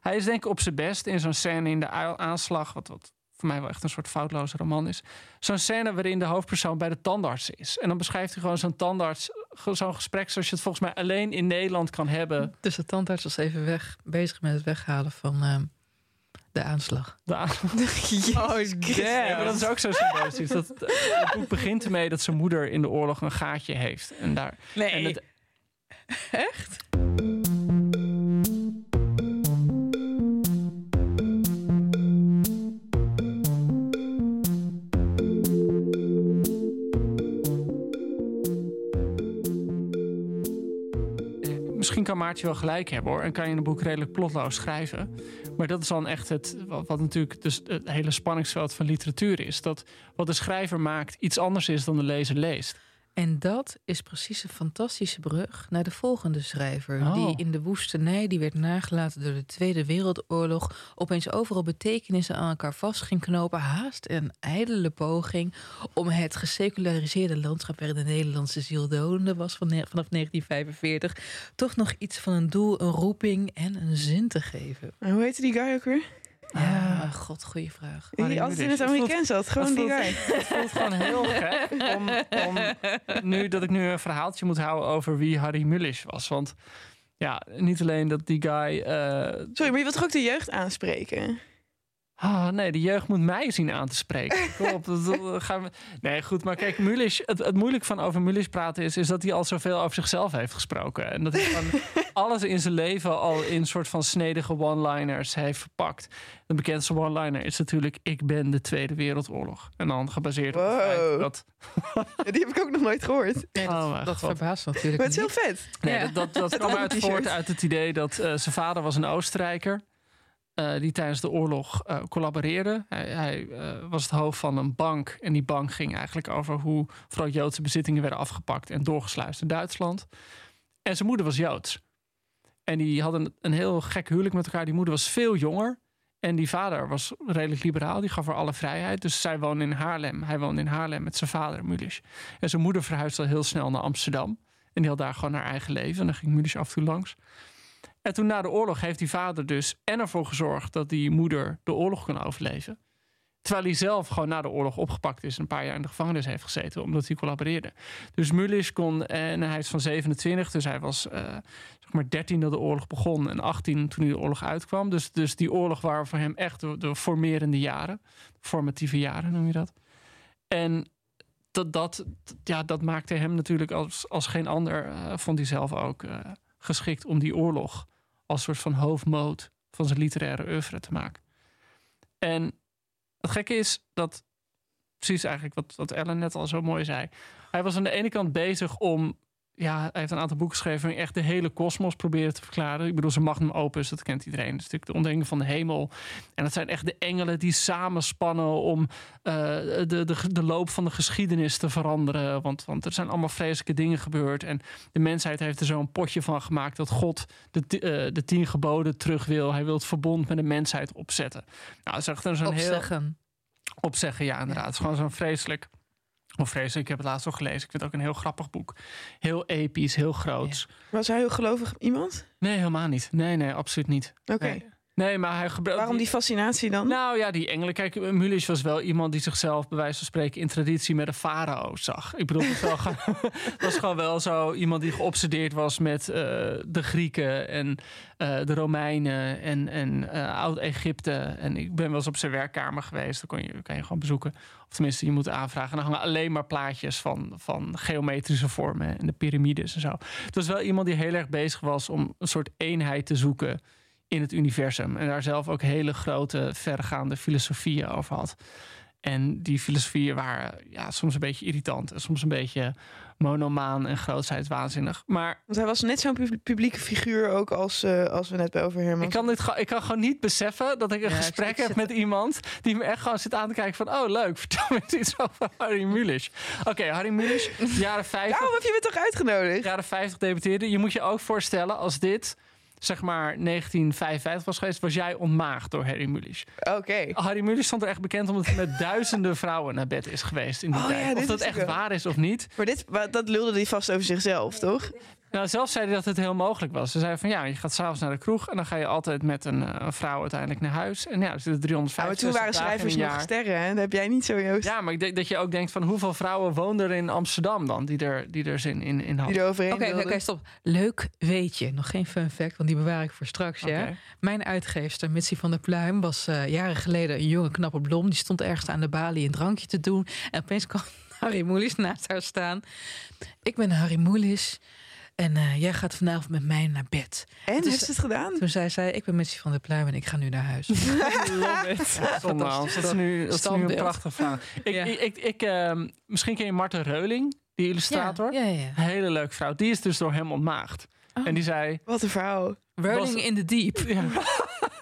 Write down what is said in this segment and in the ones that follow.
Hij is denk ik op zijn best in zo'n scène in de aanslag, wat, wat voor mij wel echt een soort foutloze roman is. Zo'n scène waarin de hoofdpersoon bij de tandarts is. En dan beschrijft hij gewoon zo'n tandarts, zo'n gesprek zoals je het volgens mij alleen in Nederland kan hebben. Dus de tandarts was even weg, bezig met het weghalen van ehm, de aanslag. De a- oh, Ja, maar dat is ook zo symbolisch. Dat, het boek begint ermee dat zijn moeder in de oorlog een gaatje heeft. En daar, Nee. en het, Echt? Kan Maartje wel gelijk hebben hoor. En kan je een boek redelijk plotloos schrijven. Maar dat is dan echt het, wat, wat natuurlijk dus het hele spanningsveld van literatuur is. Dat wat de schrijver maakt iets anders is dan de lezer leest. En dat is precies een fantastische brug naar de volgende schrijver. Oh. Die in de woestenij, die werd nagelaten door de Tweede Wereldoorlog, opeens overal betekenissen aan elkaar vast ging knopen. Haast een ijdele poging om het geseculariseerde landschap waarin de Nederlandse ziel dodende was vanaf 1945, toch nog iets van een doel, een roeping en een zin te geven. En hoe heette die guy ook weer? Ja, god, goede vraag. Die altijd in het Amerikaans zat. Gewoon die guy. Het voelt gewoon heel gek om, om nu dat ik nu een verhaaltje moet houden over wie Harry Mullish was. Want ja, niet alleen dat die guy. eh, Sorry, maar je wilt toch ook de jeugd aanspreken? Ah, nee, de jeugd moet mij zien aan te spreken. Kom op, dat, dat gaan we... Nee, goed, maar kijk, Mulisch, het, het moeilijk van over Mulisch praten is, is dat hij al zoveel over zichzelf heeft gesproken. En dat hij van alles in zijn leven al in soort van snedige one-liners heeft verpakt. De bekendste one-liner is natuurlijk, ik ben de Tweede Wereldoorlog. En dan gebaseerd op het Wow. feit dat... Ja, die heb ik ook nog nooit gehoord. Nee, dat, Oh, dat verbaast natuurlijk Maar het is heel vet. Nee, Ja. dat, dat, dat kwam uit voort uit het idee dat eh, zijn vader was een Oostenrijker. Eh, die tijdens de oorlog eh, collaboreerde. Hij, eh, was het hoofd van een bank. En die bank ging eigenlijk over hoe vooral Joodse bezittingen werden afgepakt en doorgesluist in Duitsland. En zijn moeder was Joods. En die hadden een heel gek huwelijk met elkaar. Die moeder was veel jonger. En die vader was redelijk liberaal. Die gaf haar alle vrijheid. Dus zij woonde in Haarlem. Hij woonde in Haarlem met zijn vader, Mulisch. En zijn moeder verhuisde heel snel naar Amsterdam. En die had daar gewoon haar eigen leven. En dan ging Mulisch af en toe langs. En toen na de oorlog heeft die vader dus ervoor gezorgd dat die moeder de oorlog kon overleven. Terwijl hij zelf gewoon na de oorlog opgepakt is en een paar jaar in de gevangenis heeft gezeten, omdat hij collaboreerde. Dus Mulisch kon, en hij is van 27, dus hij was eh, zeg maar 13 dat de oorlog begon en 18 toen hij de oorlog uitkwam. Dus, dus die oorlog waren voor hem echt de, de formerende jaren, formatieve jaren noem je dat. En dat, dat, ja, dat maakte hem natuurlijk als, als geen ander, eh, vond hij zelf ook eh, geschikt om die oorlog als soort van hoofdmoot van zijn literaire oeuvre te maken. En het gekke is dat, precies eigenlijk wat, wat Ellen net al zo mooi zei. Hij was aan de ene kant bezig om, ja, hij heeft een aantal boeken geschreven waarin echt de hele kosmos proberen te verklaren. Ik bedoel, zijn magnum opus, dat kent iedereen. Dat is natuurlijk de ontdekking van de hemel. En dat zijn echt de engelen die samenspannen om eh, de, de, de loop van de geschiedenis te veranderen. Want, want er zijn allemaal vreselijke dingen gebeurd. En de mensheid heeft er zo'n potje van gemaakt dat God de, eh, de tien geboden terug wil. Hij wil het verbond met de mensheid opzetten. Nou, dat is echt zo'n heel Opzeggen. opzeggen, ja, inderdaad. Het is gewoon zo'n vreselijk. Of vreselijk, ik heb het laatst ook gelezen. Ik vind het ook een heel grappig boek. Heel episch, heel groots. Was hij heel gelovig iemand? Nee, helemaal niet. Nee, nee, absoluut niet. Oké. Nee. Nee, maar hij gebruikt. Waarom die fascinatie dan? Nou ja, die engelen. Kijk, Mulisch was wel iemand die zichzelf, bij wijze van spreken, in traditie met een farao zag. Ik bedoel, het was, was gewoon wel zo iemand die geobsedeerd was met eh, de Grieken en eh, de Romeinen en, en eh, Oud-Egypte. En ik ben wel eens op zijn werkkamer geweest. Dan kon je, kan je gewoon bezoeken. Of tenminste, je moet aanvragen. En dan hangen alleen maar plaatjes van, van geometrische vormen en de piramides en zo. Het was wel iemand die heel erg bezig was om een soort eenheid te zoeken in het universum. En daar zelf ook hele grote, verregaande filosofieën over had. En die filosofieën waren ja, soms een beetje irritant. En soms een beetje monomaan en grootheidswaanzinnig. Maar Want hij was net zo'n pub- publieke figuur ook als, eh, als we net bij over Herman. ik kan, dit, ik kan gewoon niet beseffen dat ik een Ja, gesprek ik heb met iemand... die me echt gewoon zit aan te kijken van... oh, leuk, vertel me eens iets over Harry Mulisch. Oké, Harry Mulisch, jaren 50. Daarom heb je me toch uitgenodigd? jaren 50 debuteerde. Je moet je ook voorstellen als dit zeg maar 1955 was geweest, was jij ontmaagd door Harry Mulisch. Oké. Harry Mulisch stond er echt bekend omdat hij met duizenden vrouwen naar bed is geweest in die Oh tijd. ja, dit of dat echt wel. waar is of niet. Maar dit, maar dat lulde hij vast over zichzelf, toch? Nou, zelf zei hij dat het heel mogelijk was. Ze zei van ja, je gaat s'avonds naar de kroeg en dan ga je altijd met een, eh, een vrouw uiteindelijk naar huis. En ja, er zitten Ja, maar 350 toen waren schrijvers nog jaar. sterren, hè? Dat heb jij niet zo, Joost. Ja, maar ik denk dat je ook denkt van hoeveel vrouwen woonden er in Amsterdam dan die er, die er zin in, in hadden. Oké, oké, stop. Leuk weetje. Nog geen fun fact, want die bewaar ik voor straks. Ja? Mijn uitgeefster, Mitsie van der Pluim, was eh, jaren geleden een jonge knappe blom. Die stond ergens aan de balie een drankje te doen. En opeens kwam Harry Moelis naast haar staan. Ik ben Harry Moelis en eh, jij gaat vanavond met mij naar bed. En, is- heeft ze het gedaan? Toen zei zij, ik ben Mitsie van der Pluim en ik ga nu naar huis. Love it. Dat is nu, dat is nu een prachtig verhaal. Ik, Ja. ik, ik, ik, ehm, misschien ken je Marten Reuling, die illustrator. Ja, ja, ja. Een hele leuke vrouw. Die is dus door hem ontmaagd. Oh. En die zei... Wat een verhaal. Rolling Was- in the deep.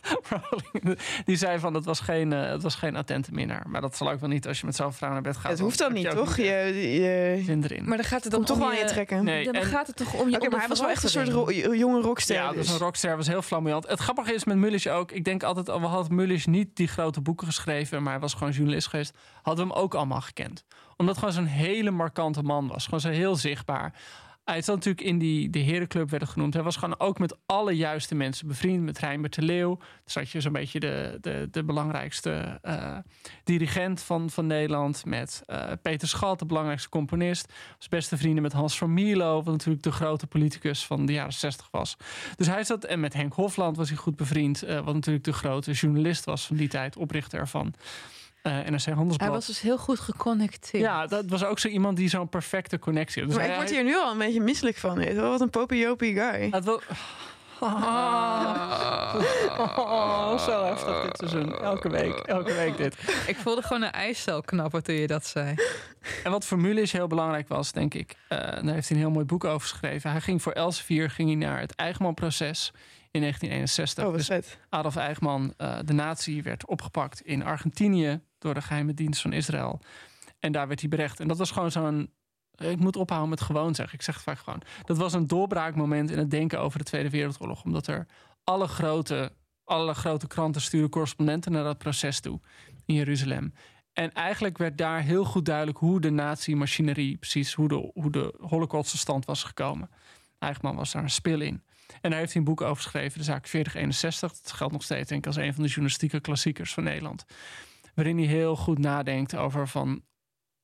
Rowling, die zei van, het was geen, eh, het was geen attente minnaar. Maar dat zal ook wel niet als je met zo'n vrouw naar bed gaat. het hoeft dan niet, toch? niet Je, je... zin erin. Maar dan gaat het dan toch wel aan je trekken. Nee, dan en- gaat het toch om je Oké, maar hij was wel echt een soort ro- jonge rockster. Ja, dat dus. een rockster, was heel flamboyant. Het grappige is met Mulisch ook, ik denk altijd, al, we hadden Mulisch niet die grote boeken geschreven, maar hij was gewoon journalist geweest, hadden we hem ook allemaal gekend. Omdat gewoon zo'n hele markante man was, gewoon zo heel zichtbaar. Hij zat natuurlijk in die de herenclub werd genoemd. Hij was gewoon ook met alle juiste mensen bevriend. Met Rijnbert de Leeuw. Dan zat je zo'n beetje de, de, de belangrijkste eh, dirigent van, van Nederland. Met eh, Peter Schat, de belangrijkste componist. Was beste vrienden met Hans van Mierlo. Wat natuurlijk de grote politicus van de jaren 60 was. Dus hij zat, en met Henk Hofland was hij goed bevriend. eh, wat natuurlijk de grote journalist was van die tijd. Oprichter van eh NRC Handelsblad. Hij was dus heel goed geconnecteerd. Ja, dat was ook zo iemand die zo'n perfecte connectie had. Dus maar ik word hier nu al een beetje misselijk van. weet. Wat een popiopie guy. Het wel... Oh, zo heftig dit seizoen. Elke week, elke week dit. Ik voelde gewoon een ijscel knappen toen je dat zei. En wat voor Mulisch heel belangrijk was, denk ik... eh, daar heeft hij een heel mooi boek over geschreven. Hij ging voor Elsevier ging hij naar het Eichmann-proces in 1961. Oh, Dus. Adolf Eichmann, eh, de nazi, werd opgepakt in Argentinië... door de geheime dienst van Israël. En daar werd hij berecht. En dat was gewoon zo'n... Ik moet ophouden met gewoon zeggen. Ik zeg het vaak gewoon. Dat was een doorbraakmoment in het denken over de Tweede Wereldoorlog. Omdat er alle grote, alle grote kranten sturen correspondenten naar dat proces toe in Jeruzalem. En eigenlijk werd daar heel goed duidelijk hoe de nazi-machinerie, precies hoe de, hoe de holocaust tot stand was gekomen. Eichmann was daar een spil in. En daar heeft hij een boek over geschreven, de zaak 4061. Dat geldt nog steeds, denk ik, als een van de journalistieke klassiekers van Nederland. Waarin hij heel goed nadenkt over van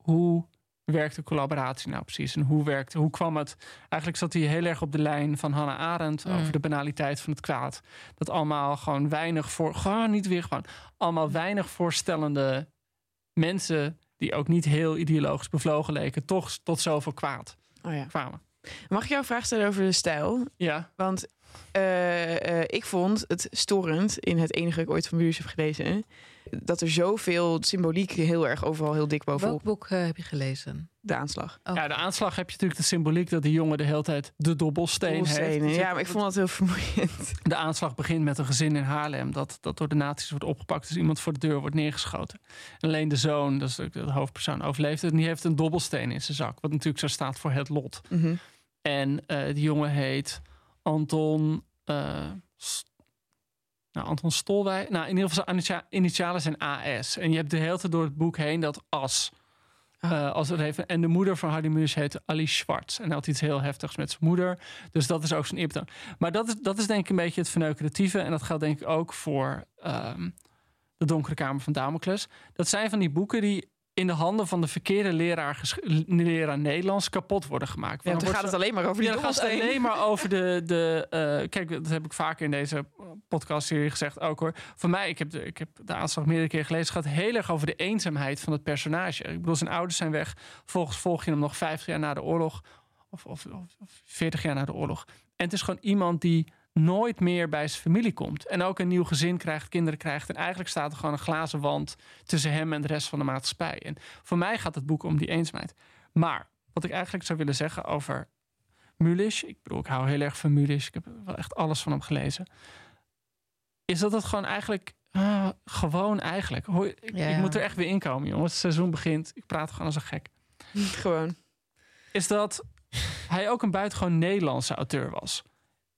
hoe werkt de collaboratie nou precies? En hoe, werkt, hoe kwam het? Eigenlijk zat hij heel erg op de lijn van Hannah Arendt Mm. over de banaliteit van het kwaad. Dat allemaal gewoon weinig voor, gewoon niet weer gewoon, allemaal weinig voorstellende mensen die ook niet heel ideologisch bevlogen leken, toch tot zoveel kwaad Oh, ja. kwamen. Mag ik jou een vraag stellen over de stijl? Ja, Want eh, eh, ik vond het storend in het enige dat ik ooit van Mulisch heb gelezen. Dat er zoveel symboliek heel erg overal heel dik bovenop Welk boek eh, heb je gelezen? de aanslag. Oh. ja, de aanslag heb je natuurlijk de symboliek dat die jongen de hele tijd de dobbelsteen heeft. Dus Ja, maar ik vond dat heel vermoeiend. De aanslag begint met een gezin in Haarlem dat, dat door de nazi's wordt opgepakt. Dus iemand voor de deur wordt neergeschoten. En alleen de zoon, dat is de hoofdpersoon, overleeft het. En die heeft een dobbelsteen in zijn zak. Wat natuurlijk zo staat voor het lot. Mhm. En eh, die jongen heet Anton... eh, nou, Anton Stolwij. Nou, in ieder geval zijn initia- initialen zijn AS. En je hebt de hele tijd door het boek heen dat AS Uh, als het even, en de moeder van Hardy Mulisch heette Ali Schwartz. En hij had iets heel heftigs met zijn moeder. Dus dat is ook zijn ipte. Maar dat is, dat is denk ik een beetje het verneukeratieve. En dat geldt denk ik ook voor um, de Donkere Kamer van Damocles. Dat zijn van die boeken die in de handen van de verkeerde leraar, leraar Nederlands kapot worden gemaakt. Ja, dan gaat het alleen maar over die ja, dan gaat het alleen maar over de... de uh, kijk, dat heb ik vaker in deze podcastserie gezegd ook hoor. Voor mij, ik heb de, ik heb de aanslag meerdere keer gelezen... het gaat heel erg over de eenzaamheid van het personage. Ik bedoel, zijn ouders zijn weg. Volgens volg je hem nog 50 jaar na de oorlog. Of, of, of 40 jaar na de oorlog. En het is gewoon iemand die nooit meer bij zijn familie komt. En ook een nieuw gezin krijgt, kinderen krijgt. En eigenlijk staat er gewoon een glazen wand tussen hem en de rest van de maatschappij. En voor mij gaat het boek om die eenzaamheid. Maar wat ik eigenlijk zou willen zeggen over Mulisch. Ik bedoel, ik hou heel erg van Mulisch. Ik heb wel echt alles van hem gelezen. Is dat het gewoon eigenlijk... Uh, gewoon eigenlijk. ik, ja, ik, moet er echt weer inkomen, jongens. Het seizoen begint. Ik praat gewoon als een gek. gewoon. Is dat hij ook een buitengewoon Nederlandse auteur was.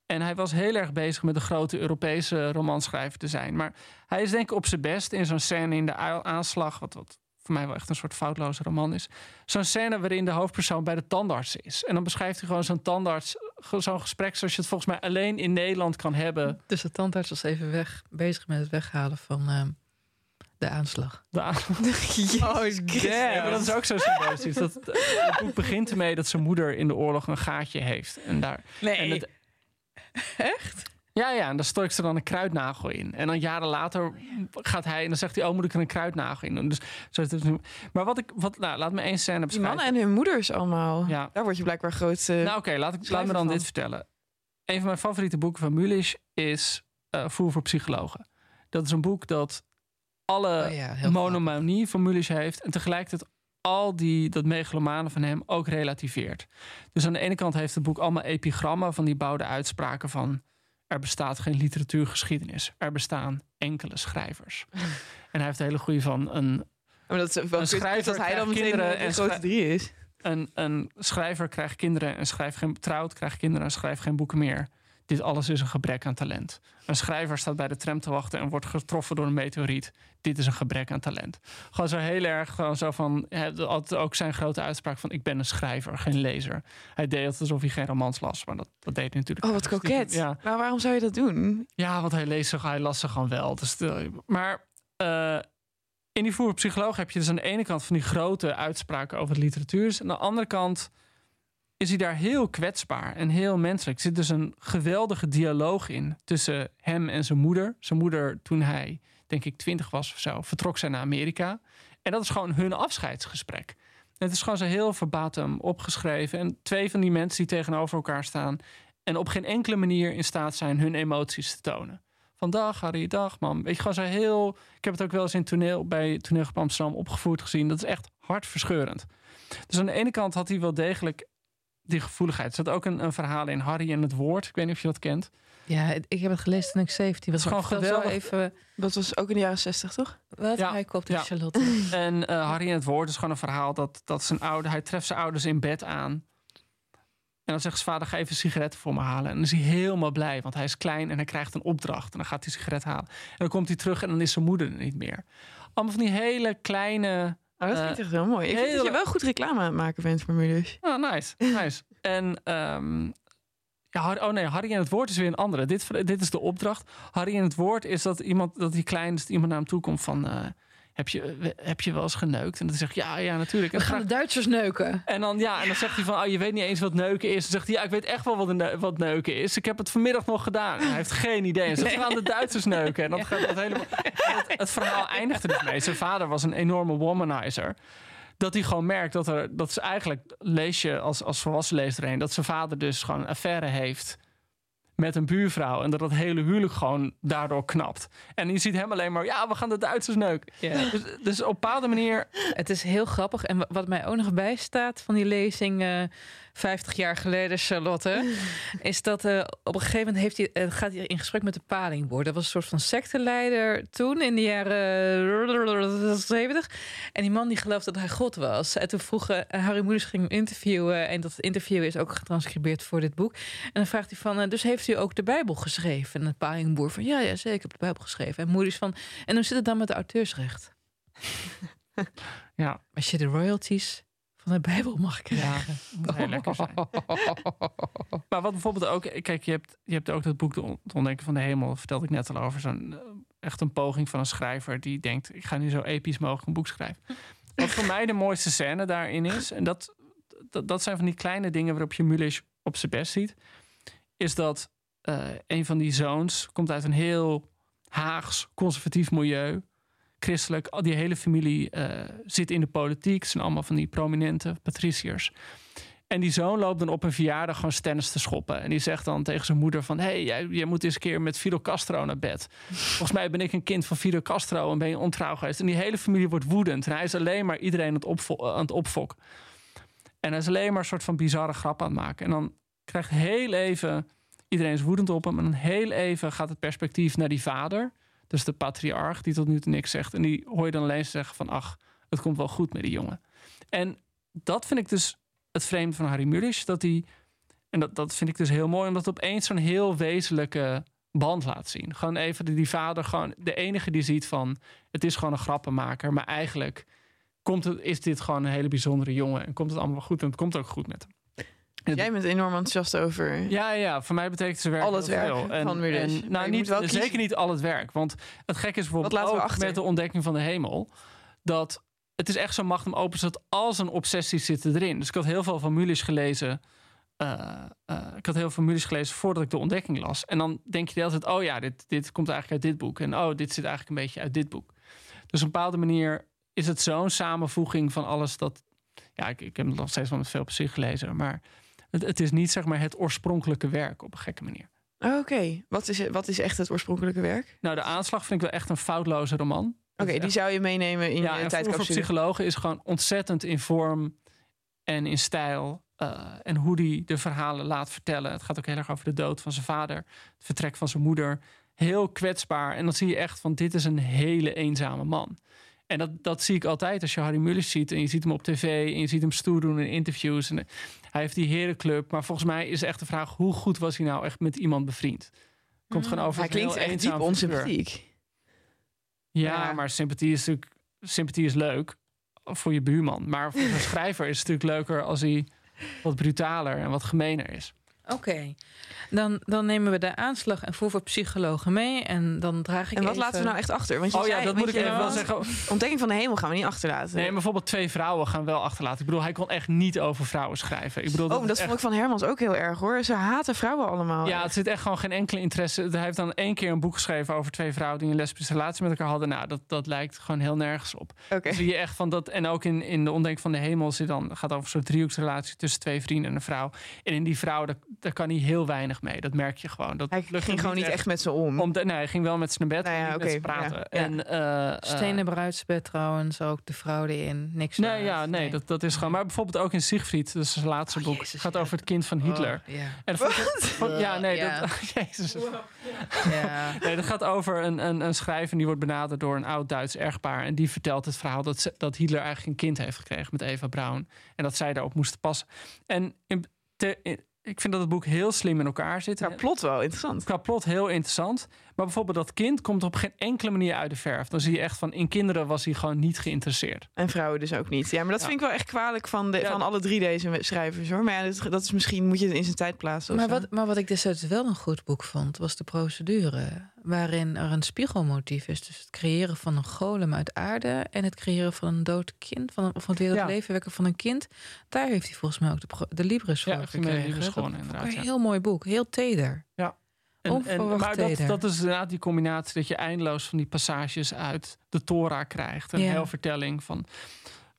En hij was heel erg bezig met een grote Europese romanschrijver te zijn. Maar hij is denk ik op zijn best in zo'n scène in de aanslag, wat, wat voor mij wel echt een soort foutloze roman is. Zo'n scène waarin de hoofdpersoon bij de tandarts is. En dan beschrijft hij gewoon zo'n tandarts, zo'n gesprek zoals je het volgens mij alleen in Nederland kan hebben. Dus de tandarts was even weg, bezig met het weghalen van uh, de aanslag. De aanslag. oh, ja, maar dat is ook zo symbolisch. Dat, het boek begint ermee dat zijn moeder in de oorlog een gaatje heeft. En daar, nee. En het, Echt? Ja, ja, en daar storkt ze dan een kruidnagel in. En dan jaren later gaat hij en dan zegt hij: Oh, moet ik er een kruidnagel in doen? Dus, maar wat ik, wat, nou, laat me één scène beschrijven. Die mannen en hun moeders allemaal. Ja. Daar word je blijkbaar groot. Uh, nou, oké, laat, ik, laat me dan dit vertellen. Een van mijn favoriete boeken van Mulisch is uh, Voer voor Psychologen. Dat is een boek dat alle oh monomanie van Mulisch heeft en tegelijkertijd al die, dat megalomane van hem ook relativeert. Dus aan de ene kant heeft het boek allemaal epigrammen van die bouwde uitspraken van er bestaat geen literatuurgeschiedenis. Er bestaan enkele schrijvers. en hij heeft een hele goede van een, maar dat is wel een schrijver dat hij dan kinderen en grote drie is. Een, een schrijver krijgt kinderen en schrijft geen trouwt, krijgt kinderen en schrijft geen boeken meer. Dit alles is een gebrek aan talent. Een schrijver staat bij de tram te wachten en wordt getroffen door een meteoriet. Dit is een gebrek aan talent. Gewoon zo heel erg, gewoon zo van, ook zijn grote uitspraak van ik ben een schrijver, geen lezer. Hij deed alsof hij geen romans las, maar dat, dat deed hij natuurlijk. Oh, wat koket. Ja. Maar waarom zou je dat doen? Ja, want hij leest ze, hij las ze gewoon wel. Dus, maar uh, in die voer psycholoog heb je dus aan de ene kant van die grote uitspraken over de literatuur. En aan de andere kant is hij daar heel kwetsbaar en heel menselijk. Er zit dus een geweldige dialoog in tussen hem en zijn moeder. Zijn moeder, toen hij, denk ik, twintig was of zo, vertrok zij naar Amerika. En dat is gewoon hun afscheidsgesprek. Het is gewoon zo heel verbatim opgeschreven. En twee van die mensen die tegenover elkaar staan... en op geen enkele manier in staat zijn hun emoties te tonen. Vandaag, Harry, dag, man. Weet je, gewoon zo heel... Ik heb het ook wel eens in toneel, bij Toneel Amsterdam opgevoerd gezien. Dat is echt hartverscheurend. Dus aan de ene kant had hij wel degelijk die gevoeligheid. Er zat ook een, een verhaal in Harry en het woord. Ik weet niet of je dat kent. Ja, ik heb het gelezen toen ik 17 was. Gewoon geweldig. Even... Dat was ook in de jaren 60, toch? Wat? Ja. Hij koopt ja. Charlotte. En uh, Harry en het woord is gewoon een verhaal dat, dat zijn ouder... Hij treft zijn ouders in bed aan. En dan zegt zijn vader, ga even sigaretten voor me halen. En dan is hij helemaal blij, want hij is klein en hij krijgt een opdracht. En dan gaat hij sigaret halen. En dan komt hij terug en dan is zijn moeder er niet meer. Allemaal van die hele kleine Oh, dat vind ik echt heel mooi. Ik vind dat je wel goed reclame aan het maken bent voor Mulus. Oh, nice. nice. en um, ja, oh nee, Harry en het woord is weer een andere. Dit, dit is de opdracht. Harry en het woord is dat iemand, dat die kleinste iemand naar hem toe komt van... Uh, heb je, heb je wel eens geneukt? En dan zegt ja, ja, natuurlijk. We gaan de Duitsers neuken. En dan, ja, en dan zegt hij van, oh, je weet niet eens wat neuken is. Dan zegt hij, ja, ik weet echt wel wat, een, wat neuken is. Ik heb het vanmiddag nog gedaan. En hij heeft geen idee. En ze gaan de Duitsers neuken. En dan gaat dat helemaal... Het, het, verhaal eindigde dus mee. Zijn vader was een enorme womanizer. Dat hij gewoon merkt dat er, dat ze eigenlijk, lees je als, als volwassen lezer heen, dat zijn vader dus gewoon een affaire heeft met een buurvrouw. En dat dat hele huwelijk gewoon daardoor knapt. En je ziet hem alleen maar, ja, we gaan de Duitsers neuken. Dus, dus, op een bepaalde manier... Het is heel grappig. En wat mij ook nog bijstaat van die lezing... Uh, 50 jaar geleden, Charlotte, is dat uh, op een gegeven moment heeft hij, uh, gaat hij in gesprek met de Palingboer. Dat was een soort van secteleider toen in de jaren 70. En die man die geloofde dat hij God was. En toen vroeg uh, Harry Moeders ging hem interviewen. En dat interview is ook getranscribeerd voor dit boek. En dan vraagt hij van, dus heeft u ook de Bijbel geschreven? En de Palingboer van, ja, ja, zeker, ik heb de Bijbel geschreven. En Moeders van, en hoe zit het dan met de auteursrecht? Ja, Als je de royalties van de Bijbel mag ja krijgen. moet heel lekker zijn. Maar wat bijvoorbeeld ook, kijk, je hebt, je hebt ook dat boek Het Ontdekken van de Hemel, vertelde ik net al over. Zo'n eh, echt een poging van een schrijver die denkt: ik ga nu zo episch mogelijk een boek schrijven. Wat voor mij de mooiste scène daarin is, en dat, dat, dat zijn van die kleine dingen waarop je Mulisch op zijn best ziet, is dat eh, een van die zoons komt uit een heel Haags conservatief milieu. Christelijk, al die hele familie eh, zit in de politiek. Het zijn allemaal van die prominente patriciërs. En die zoon loopt dan op een verjaardag gewoon stennis te schoppen. En die zegt dan tegen zijn moeder van... hé, hey, jij, moet eens een keer met Fidel Castro naar bed. Volgens mij ben ik een kind van Fidel Castro en ben je ontrouw geweest. En die hele familie wordt woedend. En hij is alleen maar iedereen aan het, opvo- aan het opfokken. En hij is alleen maar een soort van bizarre grap aan het maken. En dan krijgt heel even... Iedereen is woedend op hem. En dan heel even gaat het perspectief naar die vader. Dus de patriarch die tot nu toe niks zegt. En die hoor je dan alleen zeggen van... ach, het komt wel goed met die jongen. En dat vind ik dus het vreemde van Harry Mulisch. Dat hij, en dat, dat vind ik dus heel mooi... omdat het opeens zo'n heel wezenlijke band laat zien. Gewoon even die, vader, gewoon de enige die ziet van... het is gewoon een grappenmaker, maar eigenlijk... Komt het, is dit gewoon een hele bijzondere jongen... en komt het allemaal goed en het komt ook goed met hem. Jij bent enorm enthousiast over. Ja, ja, voor mij betekent ze werk Al het werk veel. van Mulisch. en- Maar je nou, niet, wel zeker niet al het werk. Want het gekke is bijvoorbeeld Wat laten we ook achter? met de ontdekking van de hemel... dat het is echt zo'n magnum opus dat al zijn obsessies zitten erin. Dus ik had heel veel van Mulisch gelezen... eh, eh, ik had heel veel van Mulisch gelezen voordat ik de ontdekking las. En dan denk je de hele tijd... oh ja, dit, dit komt eigenlijk uit dit boek. En oh, dit zit eigenlijk een beetje uit dit boek. Dus op een bepaalde manier is het zo'n samenvoeging van alles... dat ja, ik, ik heb het nog steeds wel met veel plezier gelezen... maar het, het is niet zeg maar het oorspronkelijke werk op een gekke manier. Oké, wat, is, wat is echt het oorspronkelijke werk? Nou, de aanslag vind ik wel echt een foutloze roman. Oké, die zou je meenemen in ja, je en voor, tijdcapsule. psychologen is gewoon ontzettend in vorm en in stijl. eh, en hoe die de verhalen laat vertellen. Het gaat ook heel erg over de dood van zijn vader, het vertrek van zijn moeder. Heel kwetsbaar. En dan zie je echt van dit is een hele eenzame man. En dat, dat zie ik altijd als je Harry Mulisch ziet. En je ziet hem op tv en je ziet hem stoer doen in interviews. En eh, hij heeft die herenclub. Maar volgens mij is echt de vraag... hoe goed was hij nou echt met iemand bevriend? Komt gewoon over Hij klinkt echt diep onsympathiek. Ja, Ja. maar sympathie is natuurlijk sympathie is leuk voor je buurman. Maar voor een schrijver is het natuurlijk leuker als hij wat brutaler en wat gemener is. Oké, dan, dan nemen we de aanslag en voor voor psychologen mee. En dan draag ik En wat even- laten we nou echt achter? Want je Oh ja, dat moet ik even wel zeggen. Ontdekking van de hemel gaan we niet achterlaten. Nee, maar bijvoorbeeld twee vrouwen gaan wel achterlaten. Ik bedoel, hij kon echt niet over vrouwen schrijven. Ik bedoel, oh, dat echt- vond ik van Hermans ook heel erg hoor. Ze haten vrouwen allemaal. Ja, het zit echt gewoon geen enkele interesse. Hij heeft dan één keer een boek geschreven over twee vrouwen die een lesbische relatie met elkaar hadden. Nou, dat, dat lijkt gewoon heel nergens op. Oké. Zie je echt van dat. En ook in, in de ontdekking van de hemel zit dan gaat over een soort driehoeksrelatie tussen twee vrienden en een vrouw. En in die vrouw, daar, daar kan hij heel weinig mee. Dat merk je gewoon. Dat Hij lukt ging gewoon niet echt met ze om. Om de, nee, hij ging wel met zijn bed Nou ja, en met ze praten. ja, ja. En, eh, eh, Stenen bruidsbed trouwens, ook de vrouw erin. Niks Nee, ja, nee, Dat, dat is gewoon. Maar bijvoorbeeld ook in Siegfried, dat is zijn laatste Oh, boek. Jezus, gaat ja. over het kind van Hitler. Oh, ja. En dat vond ik- vond- ja, nee, dat, Jezus. ja. Nee, dat gaat over een, een, een schrijver en die wordt benaderd door een oud Duits echtpaar. En die vertelt het verhaal dat, ze, dat Hitler eigenlijk een kind heeft gekregen met Eva Braun. En dat zij daarop moesten passen. En in, te- in- ik vind dat het boek heel slim in elkaar zit. Qua plot wel interessant. Qua plot heel interessant. Maar bijvoorbeeld dat kind komt op geen enkele manier uit de verf. Dan zie je echt van in kinderen was hij gewoon niet geïnteresseerd. En vrouwen dus ook niet. Ja, maar dat Ja. vind ik wel echt kwalijk van, de, Ja. van alle drie deze schrijvers hoor. Maar ja, dat, dat is misschien moet je het in zijn tijd plaatsen. Maar, wat, maar wat ik destijds wel een goed boek vond, was de procedure. Waarin er een spiegelmotief is. Dus het creëren van een golem uit aarde en het creëren van een dood kind, van, of het weer tot Ja. leven wekken van een kind. Daar heeft hij volgens mij ook de, de Libris voor Ja, gekregen. Libris Dat ik inderdaad, Een ja. heel mooi boek, heel teder. En, en, Onverwacht maar dat, dat is inderdaad die combinatie dat je eindeloos van die passages uit de Torah krijgt. Een Ja. heel vertelling van.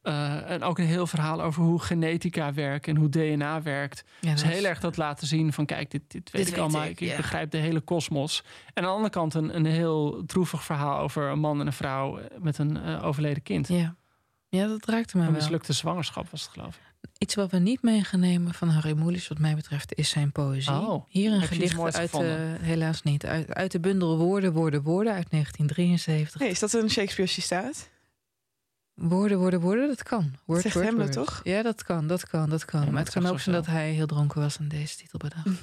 eh, en ook een heel verhaal over hoe genetica werkt en hoe DNA werkt. Ja, Dus dat heel is- erg dat laten zien van kijk, dit, dit weet Dit ik allemaal. ik, Ik, ja. begrijp de hele kosmos. En aan de andere kant een, een heel droevig verhaal over een man en een vrouw met een eh, overleden kind. Ja. ja, dat raakte me Een wel. mislukte zwangerschap was het geloof ik. Iets wat we niet mee gaan nemen van Harry Mulisch, wat mij betreft, is zijn poëzie. Oh, Hier een gedicht uit, gevonden? eh, helaas niet, uit, uit de bundel Woorden, Woorden, Woorden uit 1973. Nee, is dat een Shakespeare citaat? Woorden, woorden, woorden, dat kan. Word, zegt word, Hamlet, word. toch? Ja, dat kan, dat kan, dat kan. Ja, maar het kan ook zijn dat hij heel dronken was en deze titel bedacht.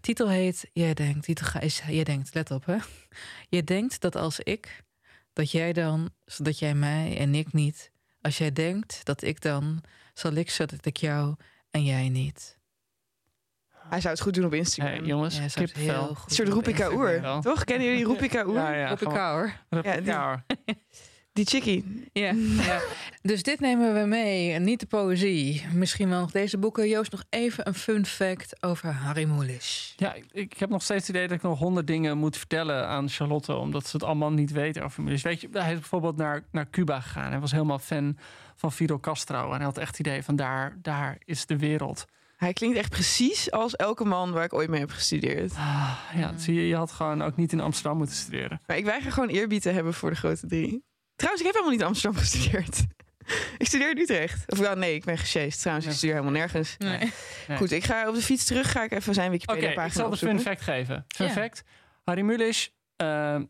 titel heet Jij denkt, titel is Jij denkt, let op hè. Je denkt dat als ik, dat jij dan, zodat jij mij en ik niet, Als jij denkt dat ik dan, zal ik zo dat ik jou en jij niet. Hij zou het goed doen op Instagram. Hey, jongens, Ja, zou het heel kipvel. goed Een soort Roepika. Oer. Toch? Kennen jullie Roepika Oer? Ja, ja. Elkaar hoor. Ja, die-. Die chickie. Ja, ja. Dus dit nemen we mee. En Niet de poëzie. Misschien wel nog deze boeken. Joost, nog even een fun fact over Harry Mulisch. Ja, ik, ik heb nog steeds het idee dat ik nog honderd dingen moet vertellen aan Charlotte, omdat ze het allemaal niet weet over. Dus weet je, hij is bijvoorbeeld naar, naar Cuba gegaan. Hij was helemaal fan van Fidel Castro. En hij had echt het idee van daar, daar is de wereld. Hij klinkt echt precies als elke man waar ik ooit mee heb gestudeerd. Ah, ja, zie je, je had gewoon ook niet in Amsterdam moeten studeren. Maar ik weiger gewoon eerbied te hebben voor de grote drie. Trouwens, ik heb helemaal niet in Amsterdam gestudeerd. ik studeer in Utrecht. Of wel, nee, ik ben gesjeest. Trouwens, ik studeer helemaal nergens. Nee. Nee. Goed, ik ga op de fiets terug. Ga ik even zijn Oké, Wikipedia-pagina ik zal de fun fact geven. Fun Ja. fact, Harry Mulisch, eh,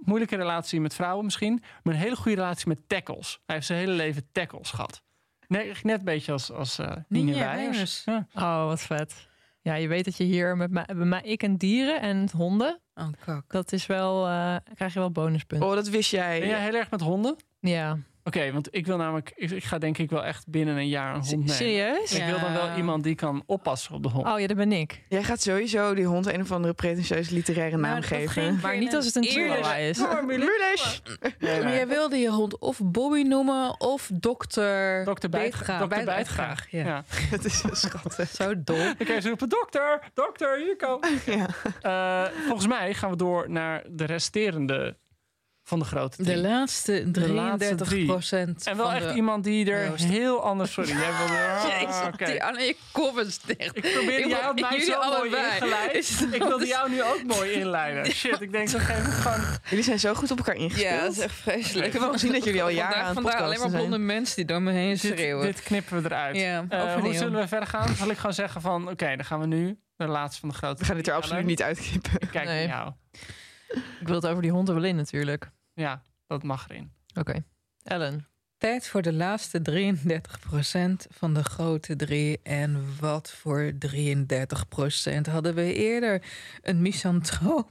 moeilijke relatie met vrouwen misschien, maar een hele goede relatie met tackles. Hij heeft zijn hele leven tackles gehad. Nee, net een beetje als, als eh Nina. Ja. Oh, wat vet. Ja, je weet dat je hier met mij, bij mij ik en dieren en honden, Oh, kak. dat is wel, eh, krijg je wel bonuspunten. Oh, dat wist jij. Ben jij heel erg met honden? Ja. Oké, want ik wil namelijk, ik, ga denk ik wel echt binnen een jaar een hond nemen. Serieus? Ik wil dan wel iemand die kan oppassen op de hond. Oh ja, dat ben ik. Jij gaat sowieso die hond een of andere pretentieuze literaire naam geven. Maar niet als het een chihuahua is. Mulisch! Nee, Maar jij wilde je hond of Bobby noemen of dokter... Dokter Bijtgraag. Dokter Bijtgraag. Ja. Ja. Dat is zo schattig. Zo dol. Dan kan je roepen, dokter, dokter, hier komen. Ja. Eh, volgens mij gaan we door naar de resterende van de grote De laatste 33 drie. procent. En wel echt iemand die er Joost. heel anders... Sorry, jij wilde... Ah, Jezus, die aan je kop is dicht. Ik wil- had mij jullie zo mooi ingeleid. Is Ik wilde jou nu ook mooi inleiden. Shit, ik denk, dan geef ik gewoon... Jullie zijn zo goed op elkaar ingespeeld. Ja, dat is echt vreselijk. Ik heb wel gezien dat jullie al jaren Vandaag, aan het vandaag alleen maar blonde mensen die door me heen schreeuwen. dit knippen we eruit. Ja, Eh, overnieuw. hoe zullen we verder gaan? Zal ik gewoon zeggen van... Oké, dan gaan we nu de laatste van de grote We gaan dit er absoluut niet uitknippen. Ik Kijk Nee. naar jou. Ik wil het over die hond er wel in natuurlijk. Ja, dat mag erin. Oké. Ellen. Tijd voor de laatste 33% van de grote drie. En wat voor 33% hadden we eerder? Een misantroop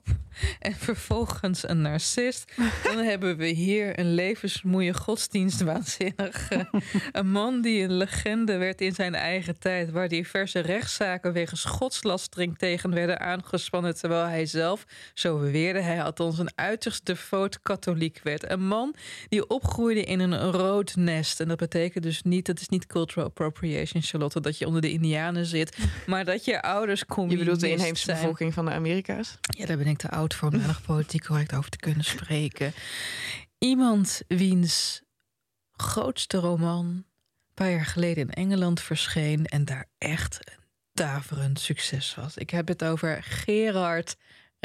en vervolgens een narcist. Dan hebben we hier een levensmoeie godsdienstwaanzinnige. Een man die een legende werd in zijn eigen tijd... waar diverse rechtszaken wegens godslastering tegen werden aangespannen... terwijl hij zelf, zo beweerde hij althans, een uiterst devoot katholiek werd. Een man die opgroeide in een nest. En dat betekent dus niet, dat is niet cultural appropriation, Charlotte, dat je onder de Indianen zit, maar dat je ouders Je communist bedoelt de inheemse zijn. bevolking van de Amerika's? Ja, daar ben ik te oud voor om daar nog politiek correct over te kunnen spreken. Iemand wiens grootste roman een paar jaar geleden in Engeland verscheen en daar echt een daverend succes was. Ik heb het over Gerard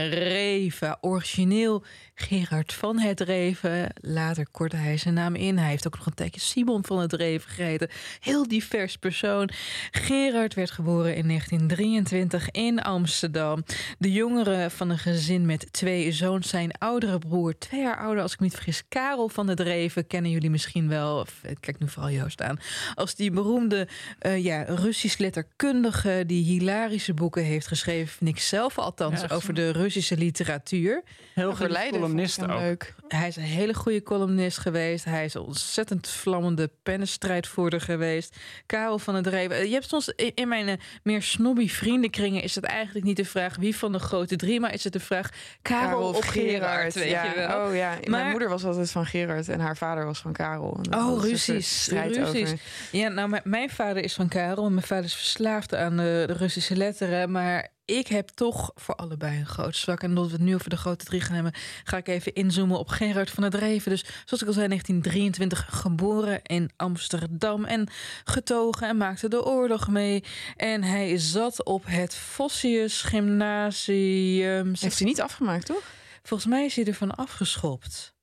Reven, origineel Gerard van het Reven. Later kortte hij zijn naam in. Hij heeft ook nog een tijdje Simon van het Reven geheten. Heel divers persoon. Gerard werd geboren in 1923 in Amsterdam. De jongere van een gezin met twee zoons. Zijn oudere broer, twee jaar ouder als ik me niet vergis, Karel van het Reven. Kennen jullie misschien wel. Eh, Kijk nu vooral Joost aan. Als die beroemde eh, ja, Russisch letterkundige die hilarische boeken heeft geschreven, vind ik zelf althans, Ja, over de Russische literatuur. Heel goed Verleiden columnist ook. leuk. Hij is een hele goede columnist geweest. Hij is een ontzettend vlammende pennenstrijdvoerder geweest. Karel van het Reven. Je hebt soms in mijn eh, meer snobby vriendenkringen... is het eigenlijk niet de vraag wie van de grote drie... maar is het de vraag Karel, of Gerard, weet ja. je wel. Oh ja, Maar- mijn moeder was altijd van Gerard en haar vader was van Karel. Oh, ruzies. over. Ja, nou, mijn- mijn vader is van Karel. en Mijn vader is verslaafd aan de, de Russische letteren. Maar ik heb toch voor allebei een groot zwak. En omdat we het nu over de grote drie gaan hebben... ga ik even inzoomen op Gerard van het Reven. Dus zoals ik al zei, 1923 geboren in Amsterdam... en getogen en maakte de oorlog mee. En hij zat op het Vossius Gymnasium. Heeft hij niet afgemaakt, toch? Volgens mij is hij ervan afgeschopt.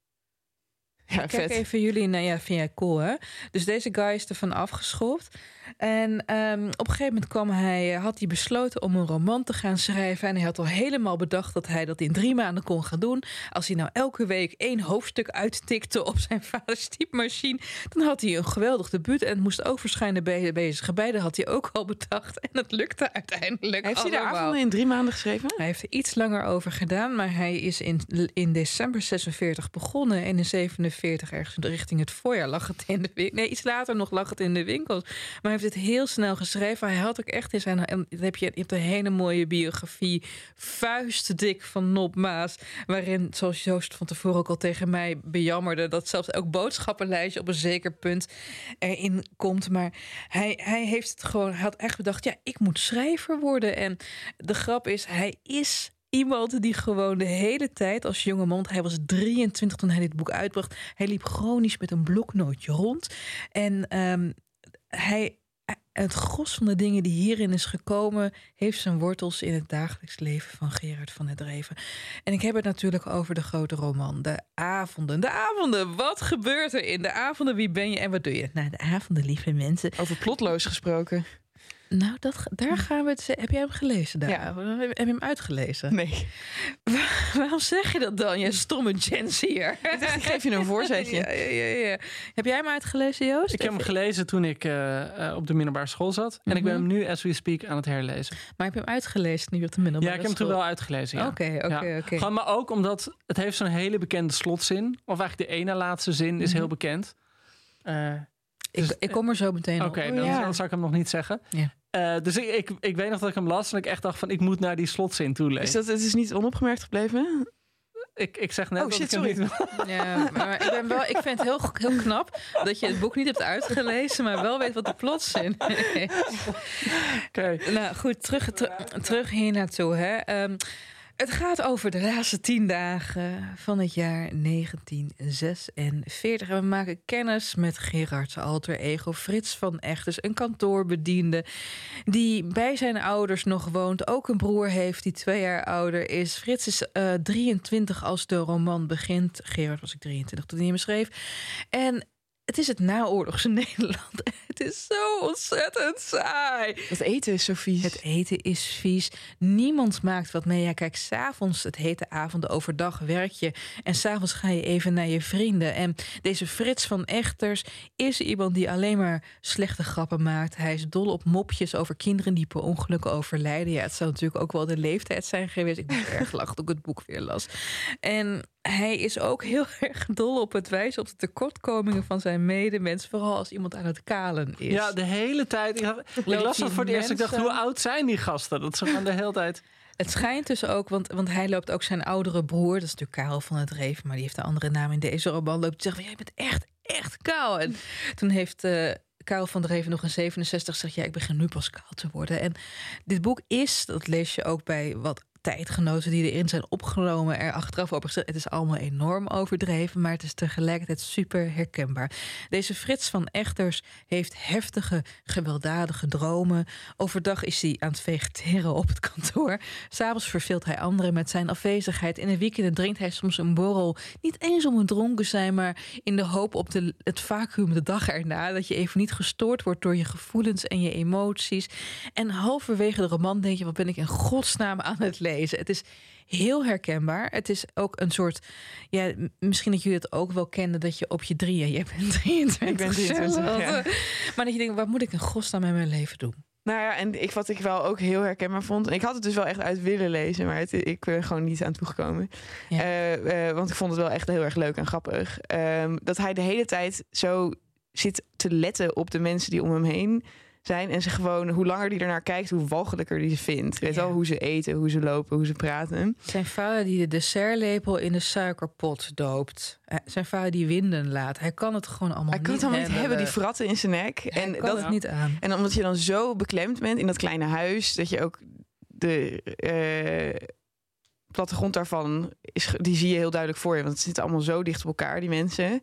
Ja, Kijk vet. even jullie, nou ja, vind jij cool hè? Dus deze guy is ervan afgeschopt. En ehm, op een gegeven moment kwam hij, eh, had hij besloten om een roman te gaan schrijven. En hij had al helemaal bedacht dat hij dat in drie maanden kon gaan doen. Als hij nou elke week één hoofdstuk uittikte op zijn vaders typemachine, dan had hij een geweldig debuut. En het moest ook verschijnen bij bezige beide had hij ook al bedacht. En het lukte uiteindelijk. Heeft hij de allemaal. avonden in drie maanden geschreven? Hij heeft er iets langer over gedaan, maar hij is in, in december 46 begonnen. En in 47, ergens richting het voorjaar, lag het in de winkel. Nee, iets later nog lag het in de winkels. Maar heeft het heel snel geschreven. Hij had ook echt in zijn. heb je, hebt een hele mooie biografie, vuistdik van Nop Maas. Waarin, zoals Joost van tevoren ook al tegen mij bejammerde, dat zelfs ook boodschappenlijstje op een zeker punt erin komt. Maar hij, hij heeft het gewoon, hij had echt bedacht, ja, ik moet schrijver worden. En de grap is, hij is iemand die gewoon de hele tijd als jonge man, hij was 23 toen hij dit boek uitbracht, hij liep chronisch met een bloknootje rond. En ehm, hij, het gros van de dingen die hierin is gekomen, heeft zijn wortels in het dagelijks leven van Gerard van der Dreven. En ik heb het natuurlijk over de grote roman, de avonden. De avonden, wat gebeurt er in de avonden? Wie ben je en wat doe je? Nou, de avonden, lieve mensen. Over plotloos gesproken. Nou, dat, daar gaan we het. Heb jij hem gelezen? Daar? Ja. Heb je hem uitgelezen? Nee. Waarom zeg je dat dan, je stomme Jens hier? Ik geef je een voorzetje. Ja, ja, ja, ja. Heb jij hem uitgelezen, Joost? Ik heb hem gelezen toen ik eh, eh, op de middelbare school zat. En ik ben hem nu, as we speak, aan het herlezen. Maar heb je hem uitgelezen nu op de middelbare Ja, ik heb hem toen school? wel uitgelezen. Oké, oké, oké. Maar ook omdat het heeft zo'n hele bekende slotzin. Of eigenlijk de ene laatste zin is heel bekend. Eh, Ik, ik kom er zo meteen Oké, op. dan, ja. dan zou ik hem nog niet zeggen. Ja. Eh, dus ik, ik, ik weet nog dat ik hem las en ik echt dacht van ik moet naar die slotzin toe Is lezen. dat, het is niet onopgemerkt gebleven? Ik, ik zeg net Oh, dat shit, ik hem sorry. niet Ja, maar ik, ben wel, ik vind het heel, heel knap dat je het boek niet hebt uitgelezen, maar wel weet wat de plotzin is. Oké. Nou goed, terug, ter- terug hier naartoe. Hè. Ehm, het gaat over de laatste tien dagen van het jaar 1946. En we maken kennis met Gerard's alter ego Frits van Echters, een kantoorbediende die bij zijn ouders nog woont. Ook een broer heeft die twee jaar ouder is. Frits is eh 23 als de roman begint. Gerard was ik 23 toen hij hem schreef. En het is het naoorlogse Nederland. Het is zo ontzettend saai. Dat eten is zo vies. Het eten is vies. Niemand maakt wat mee. Ja, kijk, s'avonds, het hete avonden, overdag werk je. En s'avonds ga je even naar je vrienden. En deze Frits van Echters is iemand die alleen maar slechte grappen maakt. Hij is dol op mopjes over kinderen die per ongeluk overlijden. Ja, het zou natuurlijk ook wel de leeftijd zijn geweest. Ik moest erg lachen toen ik het boek weer las. En hij is ook heel erg dol op het wijzen op de tekortkomingen van zijn medemens. Vooral als iemand aan het kalen is. Ja, de hele tijd. Ik, las dat voor het eerst. Ik dacht, hoe oud zijn die gasten? Dat ze gewoon de hele tijd. Het schijnt dus ook, want, want hij loopt ook zijn oudere broer, dat is natuurlijk Karel van het Reven, maar die heeft een andere naam in deze roman, loopt te zeggen: Jij bent echt, echt kaal. En toen heeft eh Karel van der Reven nog in 67 gezegd: Ja, ik begin nu pas kaal te worden. En dit boek is, dat lees je ook bij wat tijdgenoten die erin zijn opgenomen, er achteraf over gezegd. Het is allemaal enorm overdreven, maar het is tegelijkertijd super herkenbaar. Deze Frits van Echters heeft heftige, gewelddadige dromen. Overdag is hij aan het vegeteren op het kantoor. S'avonds verveelt hij anderen met zijn afwezigheid. In de weekenden drinkt hij soms een borrel. Niet eens om het dronken zijn, maar in de hoop op de, het vacuüm de dag erna. Dat je even niet gestoord wordt door je gevoelens en je emoties. En halverwege de roman denk je: wat ben ik in godsnaam aan het lezen? Het is heel herkenbaar. Het is ook een soort. Ja, misschien dat jullie het ook wel kennen dat je op je drieën. Je bent 23. Ik ben 23, ja. Maar dat je denkt: wat moet ik in godsnaam met mijn leven doen? Nou ja, en ik, wat ik wel ook heel herkenbaar vond. Ik had het dus wel echt uit willen lezen, maar het, ik ben gewoon niet aan toegekomen. Ja. Eh, eh, want ik vond het wel echt heel erg leuk en grappig. Ehm, dat hij de hele tijd zo zit te letten op de mensen die om hem heen zijn. En ze gewoon, hoe langer die ernaar kijkt, hoe walgelijker die ze vindt. Weet Ja. wel, hoe ze eten, hoe ze lopen, hoe ze praten. Zijn vader die de dessertlepel in de suikerpot doopt. Eh, Zijn vader die winden laat. Hij kan het gewoon allemaal Hij kan niet het allemaal niet hebben, die fratten in zijn nek. Hij En kan dat, het niet aan. En omdat je dan zo beklemd bent in dat kleine huis, dat je ook de eh, plattegrond daarvan, is, die zie je heel duidelijk voor je. Want het zit allemaal zo dicht op elkaar, die mensen.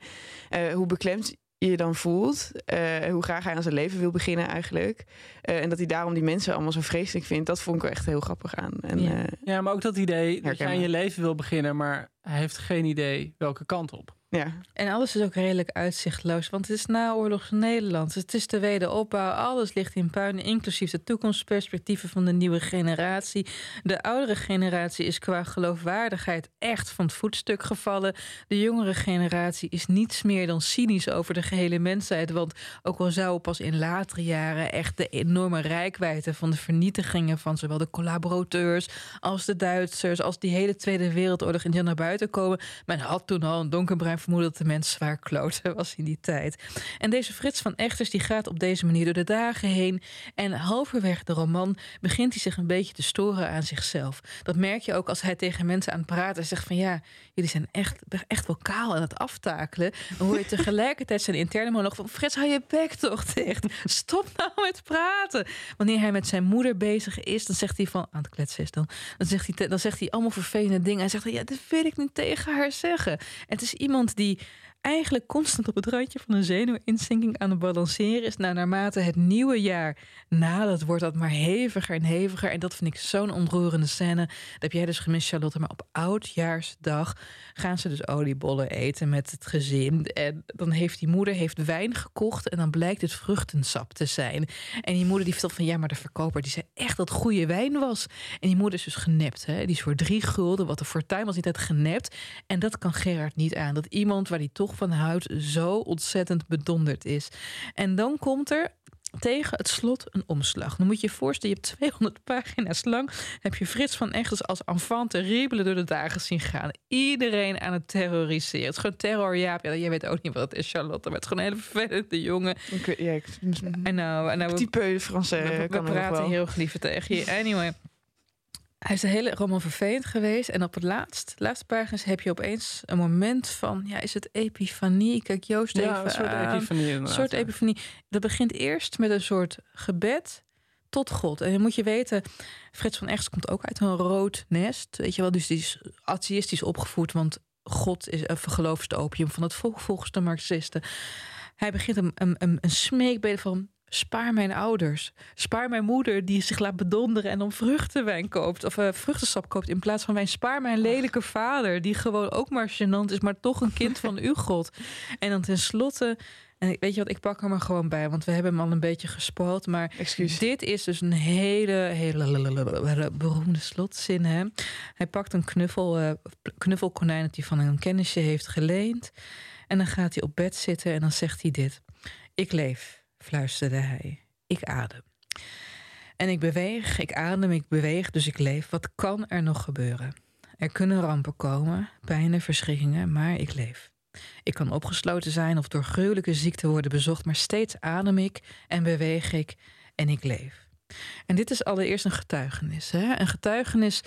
Eh, hoe beklemd je dan voelt, eh, hoe graag hij aan zijn leven wil beginnen eigenlijk. Eh, en dat hij daarom die mensen allemaal zo vreselijk vindt, dat vond ik wel echt heel grappig aan. En, Ja. eh, Ja, maar ook dat idee dat je aan je leven wil beginnen, maar hij heeft geen idee welke kant op. Ja. En alles is ook redelijk uitzichtloos, want het is naoorlogs Nederland. Het is de wederopbouw, alles ligt in puin, inclusief de toekomstperspectieven van de nieuwe generatie. De oudere generatie is qua geloofwaardigheid echt van het voetstuk gevallen. De jongere generatie is niets meer dan cynisch over de gehele mensheid. Want ook al zou pas in latere jaren echt de enorme rijkwijde van de vernietigingen van zowel de collaborateurs als de Duitsers, als die hele Tweede Wereldoorlog in naar buiten komen. Men had toen al een donkerbruin vermoeden dat de mens zwaar kloten was in die tijd. En deze Frits van Echters die gaat op deze manier door de dagen heen. En halverwege de roman begint hij zich een beetje te storen aan zichzelf. Dat merk je ook als hij tegen mensen aan het praten zegt van ja, jullie zijn echt, echt wel kaal aan het aftakelen. Dan hoor je tegelijkertijd zijn interne monoloog van Frits, hou je bek toch dicht. Stop nou met praten. Wanneer hij met zijn moeder bezig is, dan zegt hij van aan het kletsen is dan. Dan zegt hij, dan zegt hij allemaal vervelende dingen. Hij zegt ja, dit wil ik niet tegen haar zeggen. En het is iemand die eigenlijk constant op het randje van een zenuwinzinking aan het balanceren is. Nou, naarmate het nieuwe jaar nadert, wordt dat maar heviger en heviger. En dat vind ik zo'n ontroerende scène. Dat heb jij dus gemist, Charlotte. Maar op oudjaarsdag gaan ze dus oliebollen eten met het gezin. En dan heeft die moeder heeft wijn gekocht en dan blijkt het vruchtensap te zijn. En die moeder die vertelt van ja, maar de verkoper die zei echt dat goede wijn was. En die moeder is dus genept. Hè? Die is voor drie gulden, wat de fortuin was, niet het genept. En dat kan Gerard niet aan. Dat iemand waar die toch van huid zo ontzettend bedonderd is. En dan komt er tegen het slot een omslag. Dan moet je je voorstellen, je hebt 200 pagina's lang... heb je Frits van Echters als enfant terrible door de dagen zien gaan. Iedereen aan het terroriseren. Het is gewoon terror, ja. ja jij weet ook niet wat het is, Charlotte. Maar het is gewoon een hele vervelende jongen. Ik, ja, ik, nou, nou, peu Français we, praten heel geliefd tegen je. Anyway... Hij is de hele roman vervelend geweest. En op het laatst, laatste pagina's heb je opeens een moment van... ja, is het epifanie? Kijk Joost Ja, even een soort aan. epifanie Een soort epifanie. Dat begint eerst met een soort gebed tot God. En dan moet je weten, Frits van Echts komt ook uit een rood nest. Weet je wel, dus die is atheïstisch opgevoed... want God is een geloofste opium van het volk volgens de Marxisten. Hij begint een, een, een, een smeekbede van... Spaar mijn ouders. Spaar mijn moeder die zich laat bedonderen en dan vruchtenwijn koopt. Of eh, vruchtensap koopt in plaats van wijn. Spaar mijn lelijke vader. Die gewoon ook maar gênant is, maar toch een kind van uw God. En dan tenslotte. En weet je wat, ik pak hem er gewoon bij. Want we hebben hem al een beetje gespoild. Maar dit is dus een hele, hele beroemde slotzin. Hè? Hij pakt een knuffel, eh, knuffelkonijn dat hij van een kennisje heeft geleend. En dan gaat hij op bed zitten en dan zegt hij dit. Ik leef, fluisterde hij. Ik adem. En ik beweeg, ik adem, ik beweeg, dus ik leef. Wat kan er nog gebeuren? Er kunnen rampen komen, pijnen, verschrikkingen, maar ik leef. Ik kan opgesloten zijn of door gruwelijke ziekte worden bezocht, maar steeds adem ik en beweeg ik en ik leef. En dit is allereerst een getuigenis. Hè? Een getuigenis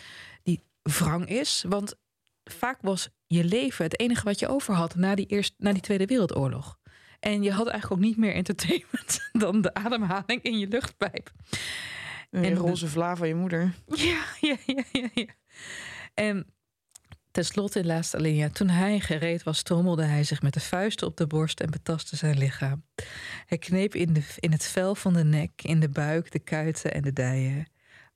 die wrang is, want vaak was je leven het enige wat je over had na die, eerst, na die Tweede Wereldoorlog. En je had eigenlijk ook niet meer entertainment dan de ademhaling in je luchtpijp. En- roze vla van je moeder. Ja, ja, ja, ja. ja. En tenslotte in laatste alinea, toen hij gereed was, trommelde hij zich met de vuisten op de borst en betastte zijn lichaam. Hij kneep in, de, in het vel van de nek, in de buik, de kuiten en de dijen.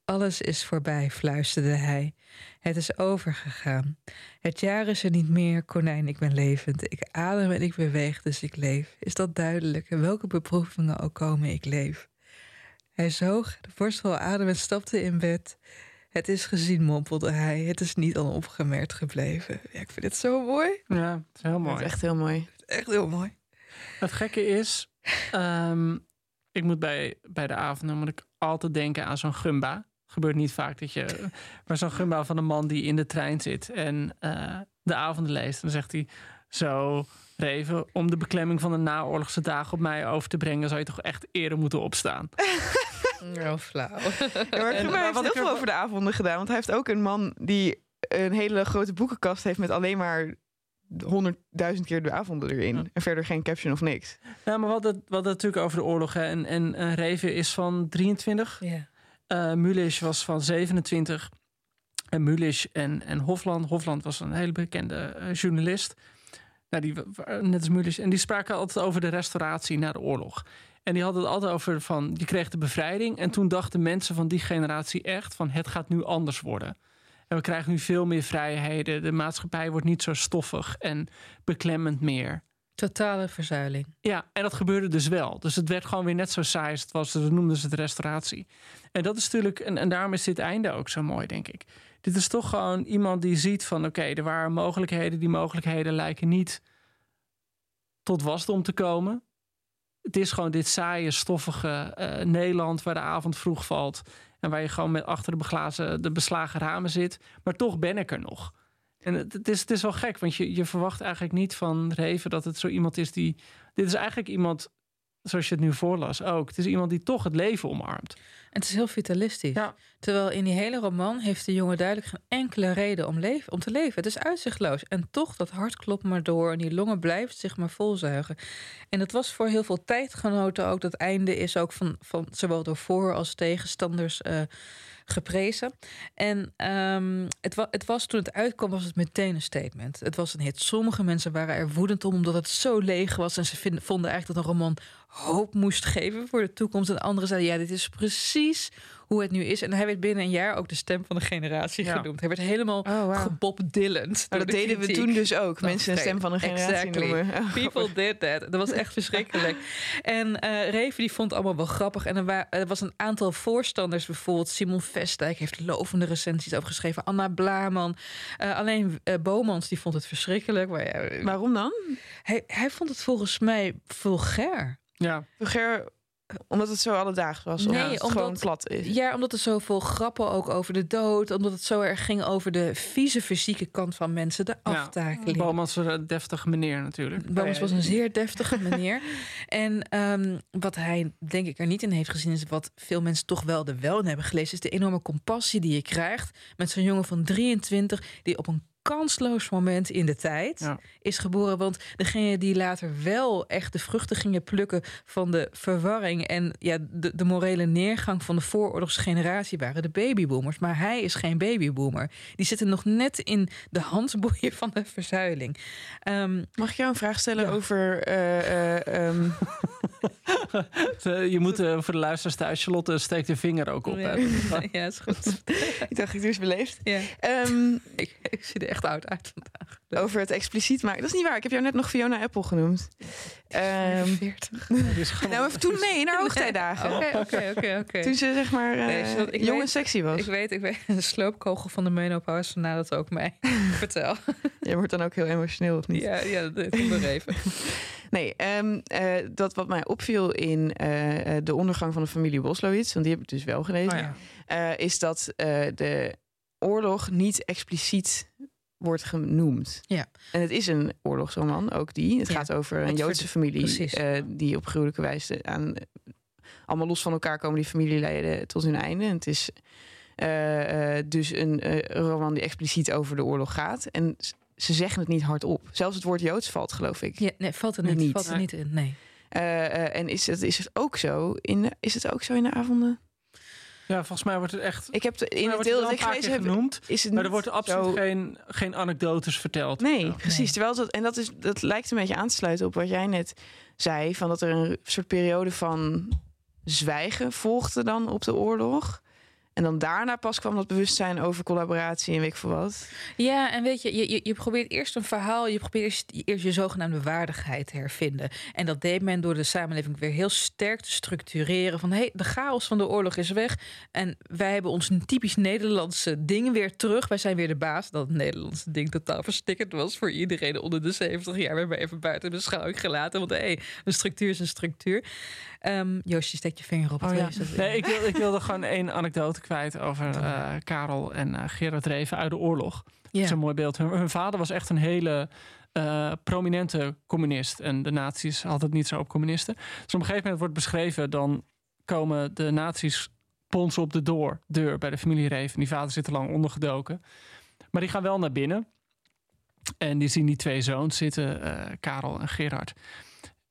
Alles is voorbij, fluisterde hij. Het is overgegaan. Het jaar is er niet meer, konijn, ik ben levend. Ik adem en ik beweeg, dus ik leef. Is dat duidelijk? En welke beproevingen ook komen, ik leef. Hij zoog de borstel adem en stapte in bed. Het is gezien, mompelde hij. Het is niet onopgemerkt gebleven. Ja, ik vind het zo mooi. Ja, het is heel mooi. is echt heel mooi. Echt heel mooi. Het gekke is, ehm, ik moet bij, bij de avonden moet ik altijd denken aan zo'n gumba. Gebeurt niet vaak dat je, maar zo'n gumba van een man die in de trein zit en eh, de avonden leest. Dan zegt hij zo, Reven, om de beklemming van de naoorlogse dagen op mij over te brengen, zou je toch echt eerder moeten opstaan. Oh, flauw. Ja, maar En- maar heeft wat heel er- veel over de avonden gedaan. Want hij heeft ook een man die een hele grote boekenkast heeft... met alleen maar honderdduizend keer de avonden erin. Ja. En verder geen caption of niks. Ja, maar wat het, wat het natuurlijk over de oorlog. Hè. En, en eh, Reven is van 23. Ja. Eh Mulisch was van 27. En Mulisch en, en Hofland. Hofland was een hele bekende eh, journalist. Nou, die, net als Mulisch. En die spraken altijd over de restauratie na de oorlog. En die hadden het altijd over van, je kreeg de bevrijding. En toen dachten mensen van die generatie echt van, het gaat nu anders worden. En we krijgen nu veel meer vrijheden. De maatschappij wordt niet zo stoffig en beklemmend meer. Totale verzuiling. Ja, en dat gebeurde dus wel. Dus het werd gewoon weer net zo saai als het was. Dat noemden ze het restauratie. En dat is natuurlijk, en, en daarom is dit einde ook zo mooi, denk ik. Dit is toch gewoon iemand die ziet van oké, er waren mogelijkheden. Die mogelijkheden lijken niet tot wasdom te komen. Het is gewoon dit saaie, stoffige eh, Nederland waar de avond vroeg valt. En waar je gewoon met achter de, beglazen, de beslagen ramen zit. Maar toch ben ik er nog. En het, is, het is wel gek, want je, je verwacht eigenlijk niet van Reven dat het zo iemand is die. Dit is eigenlijk iemand, zoals je het nu voorlas ook. Het is iemand die toch het leven omarmt. En het is heel vitalistisch. Ja. Terwijl in die hele roman heeft de jongen duidelijk geen enkele reden om, leven, om te leven. Het is uitzichtloos. En toch, dat hart klopt maar door. En die longen blijft zich maar volzuigen. En dat was voor heel veel tijdgenoten ook. Dat einde is ook van, van zowel door voor- als tegenstanders uh, geprezen. En um, het, het, was toen het uitkwam, was het meteen een statement. Het was een hit. Sommige mensen waren er woedend om, omdat het zo leeg was. En ze vonden eigenlijk dat een roman hoop moest geven voor de toekomst. En anderen zeiden, ja, dit is precies hoe het nu is. En hij werd binnen een jaar ook de stem van de generatie Ja. genoemd. Hij werd helemaal Oh, wow. gebobdillend. Maar dat de deden we toen dus ook. Mensen een stem van een generatie exactly. noemen. Oh, People did that. Dat was echt verschrikkelijk. En eh Reven die vond het allemaal wel grappig. En er, wa- er was een aantal voorstanders. Bijvoorbeeld Simon Vestdijk heeft lovende recensies over geschreven. Anna Blaman. Eh, alleen eh, Bomans die vond het verschrikkelijk. Maar, Waarom dan? hij, hij vond het volgens mij vulgair. Ja, Vulgair, omdat het zo alledaags was. Nee, omdat het omdat- gewoon plat is. Ja, omdat er zoveel grappen ook over de dood. Omdat het zo erg ging over de vieze fysieke kant van mensen. De aftakeling. Bomans was een deftige meneer natuurlijk. Bomus was een zeer deftige meneer. en ehm, wat hij denk ik er niet in heeft gezien... is wat veel mensen toch wel er wel in hebben gelezen... is de enorme compassie die je krijgt... met zo'n jongen van 23 die op een kansloos moment in de tijd Ja. is geboren. Want degene die later wel echt de vruchten gingen plukken... van de verwarring en ja, de, de morele neergang van de vooroorlogsgeneratie... waren de babyboomers. Maar hij is geen babyboomer. Die zitten nog net in de handboeien van de verzuiling. Ehm, Mag ik jou een vraag stellen Ja. over... eh, eh, ehm, Eh, Je moet eh, voor de luisteraars thuis, Charlotte steekt de vinger ook op. Ja, hè. ja is goed. ik dacht, ik doe eens beleefd. Ja. Ehm, Ik, ik zie er echt oud uit vandaag. over het expliciet maken. Dat is niet waar. Ik heb jou net nog Fiona Apple genoemd. Ehm 40. Die is gewoon- nou, even toen mee in haar hoogtijdagen. Oké, oké, oké, oké. Toen ze zeg maar eh, Nee, zodat ik jong weet- en sexy was. Ik weet, ik weet, een sloopkogel van de menopauze vanadert ook mij. Vertel. Je wordt dan ook heel emotioneel, of niet? Ja, ja, dat doe maar even. Nee, ehm, eh, dat wat mij opviel in eh, eh, de ondergang van de familie Boslowitz, want die heb ik dus wel gelezen, Oh ja. is dat de oorlog niet expliciet wordt genoemd. Ja. En het is een oorlogsroman, ook die. Het Ja, gaat over een Joodse familie die op gruwelijke wijze aan allemaal los van elkaar komen die familieleden tot hun einde. En het is dus een roman die expliciet over de oorlog gaat. En ze zeggen het niet hardop. Zelfs het woord Joods valt, geloof ik. Ja, nee, valt er niet, niet. Valt er Nee. niet in, nee. Eh, eh, en is het, is het ook zo in de, is het ook zo in de avonden? ja, volgens mij wordt het echt. Ik heb de, in maar het deel dat ik gelezen heb, genoemd. is het Maar er wordt absoluut zo- geen, geen anekdotes verteld. Nee, precies. Nee. Terwijl dat, en dat, is, dat lijkt een beetje aan te sluiten op wat jij net zei: van dat er een soort periode van zwijgen volgde dan op de oorlog. En dan daarna pas kwam dat bewustzijn over collaboratie en weet ik veel wat. Ja, en weet je, je, je, probeert eerst een verhaal, je probeert eerst, je zogenaamde waardigheid te hervinden. En dat deed men door de samenleving weer heel sterk te structureren. Van hé, hey, de chaos van de oorlog is weg. En wij hebben ons typisch Nederlandse ding weer terug. Wij zijn weer de baas. Dat het Nederlandse ding totaal verstikkend was voor iedereen onder de 70 jaar. We hebben even buiten beschouwing gelaten. Want hé, hey, een structuur is een structuur. Ehm Joost, je steekt je vinger op. Oh, ja. je? Nee, ik, wil, ik wilde gewoon één anekdote kwijt over eh, Karel en eh, Gerard Reven uit de oorlog. Dat is een mooi beeld. Hun, hun vader was echt een hele eh, prominente communist. En de nazi's hadden het niet zo op communisten. Dus op een gegeven moment wordt beschreven... dan komen de nazi's ponsen op de door, deur bij de familie Reven. Die vader zit er lang ondergedoken. Maar die gaan wel naar binnen. En die zien die twee zoons zitten, eh, Karel en Gerard.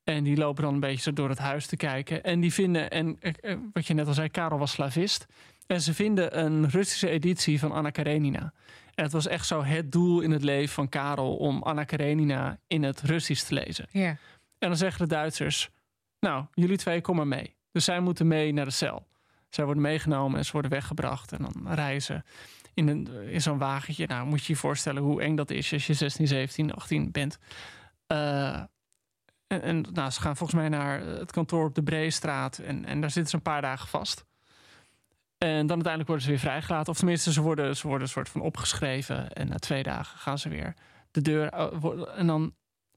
En die lopen dan een beetje zo door het huis te kijken. En die vinden, en eh, eh, wat je net al zei, Karel was slavist. En ze vinden een Russische editie van Anna Karenina. En het was echt zo het doel in het leven van Karel om Anna Karenina in het Russisch te lezen. Ja. En dan zeggen de Duitsers: Nou, jullie twee kom maar mee. Dus zij moeten mee naar de cel. Zij worden meegenomen en ze worden weggebracht. En dan reizen in, een, in zo'n wagentje. Nou, moet je je voorstellen hoe eng dat is als je 16, 17, 18 bent. Uh, en, nou, ze gaan volgens mij naar het kantoor op de Breestraat. En, en daar zitten ze een paar dagen vast. En dan uiteindelijk worden ze weer vrijgelaten. Of tenminste, ze worden, ze worden een soort van opgeschreven. En na twee dagen gaan ze weer de deur. En dan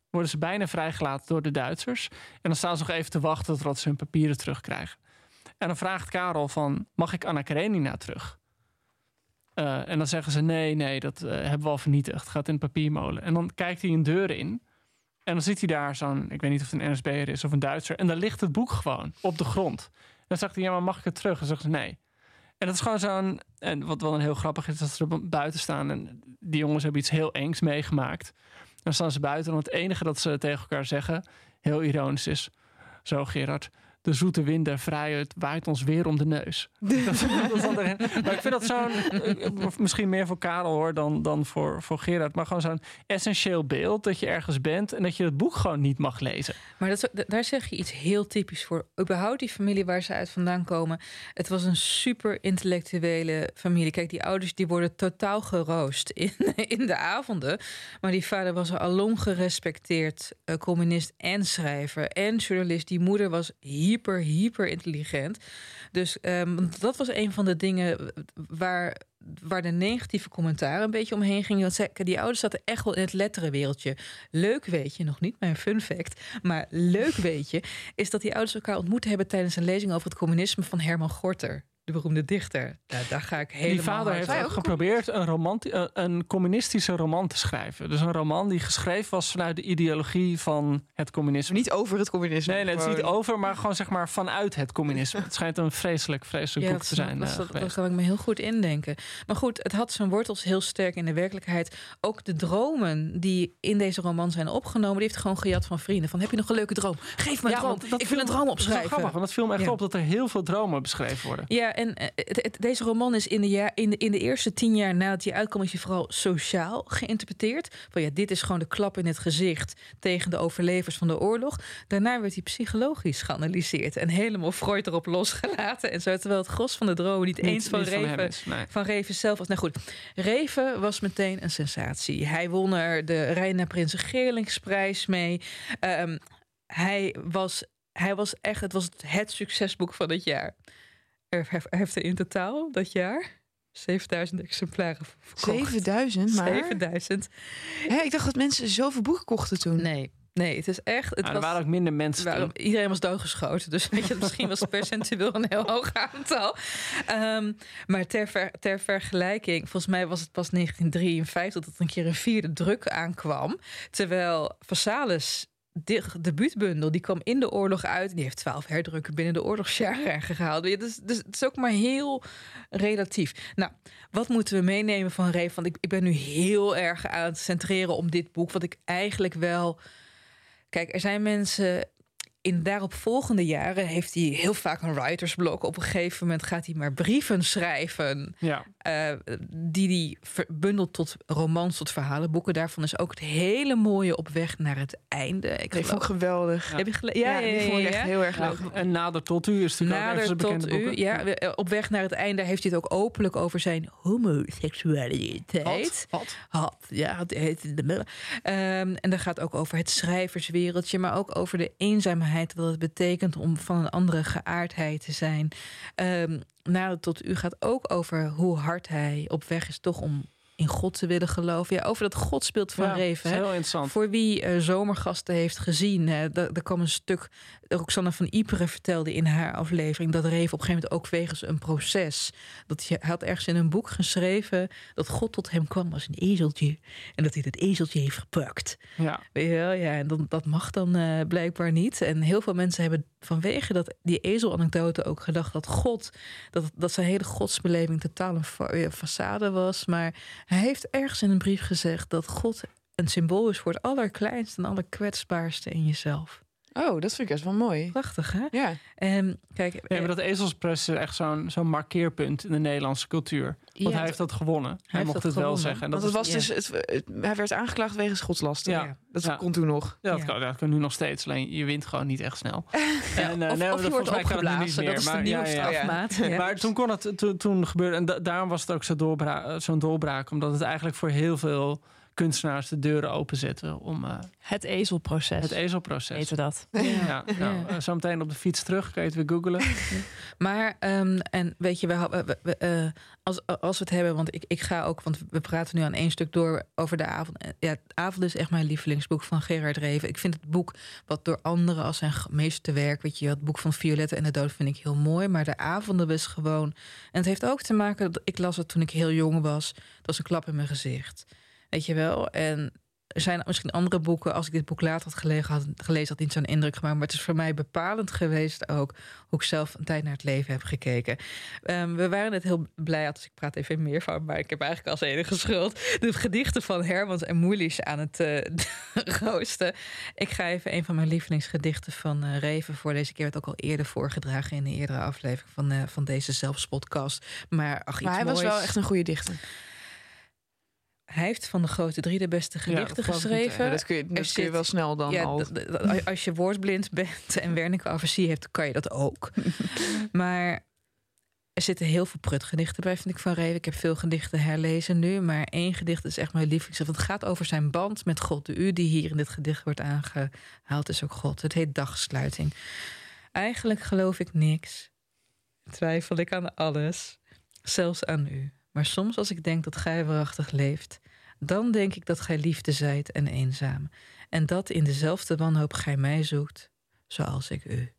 worden ze bijna vrijgelaten door de Duitsers. En dan staan ze nog even te wachten tot ze hun papieren terugkrijgen. En dan vraagt Karel van, mag ik Anna Karenina terug? Uh, en dan zeggen ze, nee, nee, dat uh, hebben we al vernietigd. Gaat in de papiermolen. En dan kijkt hij een deur in. En dan ziet hij daar zo'n, ik weet niet of het een NSB'er is of een Duitser. En dan ligt het boek gewoon op de grond. En dan zegt hij, ja, maar mag ik het terug? En zeggen ze, nee. En dat is gewoon zo'n, en wat wel een heel grappig is, dat ze er buiten staan. En die jongens hebben iets heel engs meegemaakt. Dan staan ze buiten en het enige dat ze tegen elkaar zeggen, heel ironisch is... Zo Gerard, de zoete wind der vrijheid waait ons weer om de neus. dat, dat maar ik vind dat zo'n, eh, misschien meer voor Karel hoor dan, dan voor, voor Gerard, maar gewoon zo'n essentieel beeld dat je ergens bent en dat je het boek gewoon niet mag lezen. Maar dat, daar zeg je iets heel typisch voor. Überhaupt die familie waar ze uit vandaan komen. Het was een super intellectuele familie. Kijk, die ouders die worden totaal geroost in, in de avonden. Maar die vader was een alom gerespecteerd uh, communist en schrijver en journalist. Die moeder was hier hyper, hyper intelligent. Dus um, dat was een van de dingen waar, waar de negatieve commentaren een beetje omheen gingen. Want die ouders zaten echt wel in het letterenwereldje. Leuk weet je, nog niet mijn fun fact, maar leuk weet je, is dat die ouders elkaar ontmoet hebben tijdens een lezing over het communisme van Herman Gorter de beroemde dichter. Ja, daar ga ik helemaal Die vader heeft ook geprobeerd een, romanti- eh, een communistische roman te schrijven. Dus een roman die geschreven was vanuit de ideologie van het communisme. Niet over het communisme. Nee, nee het is niet over, maar gewoon zeg maar vanuit het communisme. Het schijnt een vreselijk, vreselijk ja, boek te zijn. Dat, dat, dat, kan ik me heel goed indenken. Maar goed, het had zijn wortels heel sterk in de werkelijkheid. Ook de dromen die in deze roman zijn opgenomen, die heeft gewoon gejat van vrienden. Van heb je nog een leuke droom? Geef me een droom. ik wil een droom opschrijven. Dat is grappig, want het viel me echt op dat er heel veel dromen beschreven worden. Ja, en eh, deze roman is in de, jaar, in, de, in de eerste tien jaar nadat hij uitkwam, is hij vooral sociaal geïnterpreteerd. Van ja, dit is gewoon de klap in het gezicht tegen de overlevers van de oorlog. Daarna werd hij psychologisch geanalyseerd en helemaal Freud erop losgelaten. En zo, terwijl het gros van de dromen niet, eens van, Reven, van, Reven zelf was. Nou goed, Reven was meteen een sensatie. Hij won er de Reina Prins Geerlingsprijs mee. Um, hij was hij was echt, het was het succesboek van het jaar. Heeft er in totaal dat jaar 7000 exemplaren verkocht. 7000? Maar... 7000. Hè, ik dacht dat mensen zoveel boeken kochten toen. Nee. Nee, het is echt. Het nou, er waren ook minder mensen. Waren, iedereen was doodgeschoten. Dus weet je, misschien was percentueel een heel hoog aantal. Um, maar ter, ver, ter vergelijking, volgens mij was het pas 1953 dat er een keer een vierde druk aankwam. Terwijl Vassalis de debuutbundel, die kwam in de oorlog uit. Die heeft twaalf herdrukken binnen de oorlogsjaren gehaald. Dus, dus het is ook maar heel relatief. Nou, wat moeten we meenemen van Reef? Want ik, ik ben nu heel erg aan het centreren om dit boek. Wat ik eigenlijk wel... Kijk, er zijn mensen in daaropvolgende jaren heeft hij heel vaak een writersblok. Op een gegeven moment gaat hij maar brieven schrijven. Ja. Uh, die hij bundelt tot romans, tot verhalenboeken. Daarvan is ook het hele mooie op weg naar het einde. Ik vond het geweldig. Ja. Heb je gele- ja, ja, ja, die vond ik echt heel erg leuk. en Nader tot u is natuurlijk nader ook tot u. Boeken. Ja, op weg naar het einde heeft hij het ook openlijk over zijn homoseksualiteit. Had. Had. Ja, het heet de um, En dat gaat ook over het schrijverswereldje, maar ook over de eenzaamheid wat het betekent om van een andere geaardheid te zijn. Um, tot u gaat ook over hoe hard hij op weg is toch om in God te willen geloven. Ja, over dat godsbeeld van ja, Reven. Heel interessant. Voor wie uh, zomergasten heeft gezien. Hè, er kwam een stuk. Roxanne van Ypres vertelde in haar aflevering dat Reven op een gegeven moment ook wegens een proces. Dat hij had ergens in een boek geschreven dat God tot hem kwam als een ezeltje. En dat hij het ezeltje heeft gepakt. Ja. Weet je wel? Ja, en dan, dat mag dan uh, blijkbaar niet. En heel veel mensen hebben vanwege dat, die ezelanekdote ook gedacht dat God, dat, dat zijn hele godsbeleving totaal een fa façade was. Maar hij heeft ergens in een brief gezegd dat God een symbool is voor het allerkleinste en allerkwetsbaarste in jezelf. Oh, dat vind ik best wel mooi. Prachtig, hè? Ja. En kijk, Nee, maar dat ezelspress is echt zo'n zo'n markeerpunt in de Nederlandse cultuur. Want Ja, hij heeft dat gewonnen. Hij, mocht dat het wel zeggen. En dat Want het is- was ja. dus, het, het- hij werd aangeklaagd wegens godslasten. Ja. Ja. Dat Ja. kon toen nog. Ja, dat, Ja. Kan, dat kan nu nog steeds. Alleen je wint gewoon niet echt snel. En, eh, of, nee, of dat- je wordt opgeblazen. meer, Dat is de nieuwe ja, ja, ja. strafmaat. Ja. Maar toen kon het, toen, toen gebeurde, en da- daarom was het ook zo'n doorbraak, omdat het eigenlijk voor heel veel kunstenaars de deuren openzetten om eh, Het ezelproces. het ezelproces. Weten we dat. Ja, nou, eh, zo meteen op de fiets terug, kan je het weer googlen. Maar, ehm, en weet je, we, we- we- eh, als, als we het hebben, want ik, ik ga ook, want we praten nu aan één stuk door over de avond. Ja, het avond is echt mijn lievelingsboek van Gerard Reven. Ik vind het boek wat door anderen als zijn meesterwerk, weet je, het boek van Violette en de Dood vind ik heel mooi. Maar de avonden was gewoon. En het heeft ook te maken dat ik las het toen ik heel jong was. Dat was een klap in mijn gezicht. Weet je wel? En er zijn misschien andere boeken, als ik dit boek later had gelezen, had, gelezen, had niet zo'n indruk gemaakt. Maar het is voor mij bepalend geweest ook hoe ik zelf een tijd naar het leven heb gekeken. Ehm, we waren net heel blij, dus ik praat even meer van, maar ik heb eigenlijk als enige schuld de gedichten van Hermans en Moelisch aan het eh roosten. Ik ga even een van mijn lievelingsgedichten van eh, Reven voorlezen. Ik heb het ook al eerder voorgedragen in een eerdere aflevering van, eh, van deze zelfspodcast. Maar ach, iets Maar hij was wel echt een goede dichter. Hij heeft van de grote drie de beste Ja, gedichten geschreven. Ja, dat kun je, dat kun je zit- wel snel dan ja, al. als je woordblind bent en Wernicke aversie hebt, kan je dat ook. maar er zitten heel veel prutgedichten bij, vind ik van Reven. Ik heb veel gedichten herlezen nu, maar één gedicht is echt mijn lievelings. Want het gaat over zijn band met God. De U die hier in dit gedicht wordt aangehaald is ook God. Het heet Dagsluiting. Eigenlijk geloof ik niks. Twijfel ik aan alles, zelfs aan u. Maar soms als ik denk dat gij waarachtig leeft, dan denk ik dat gij liefde zijt en eenzaam. En dat in dezelfde wanhoop gij mij zoekt, zoals ik u.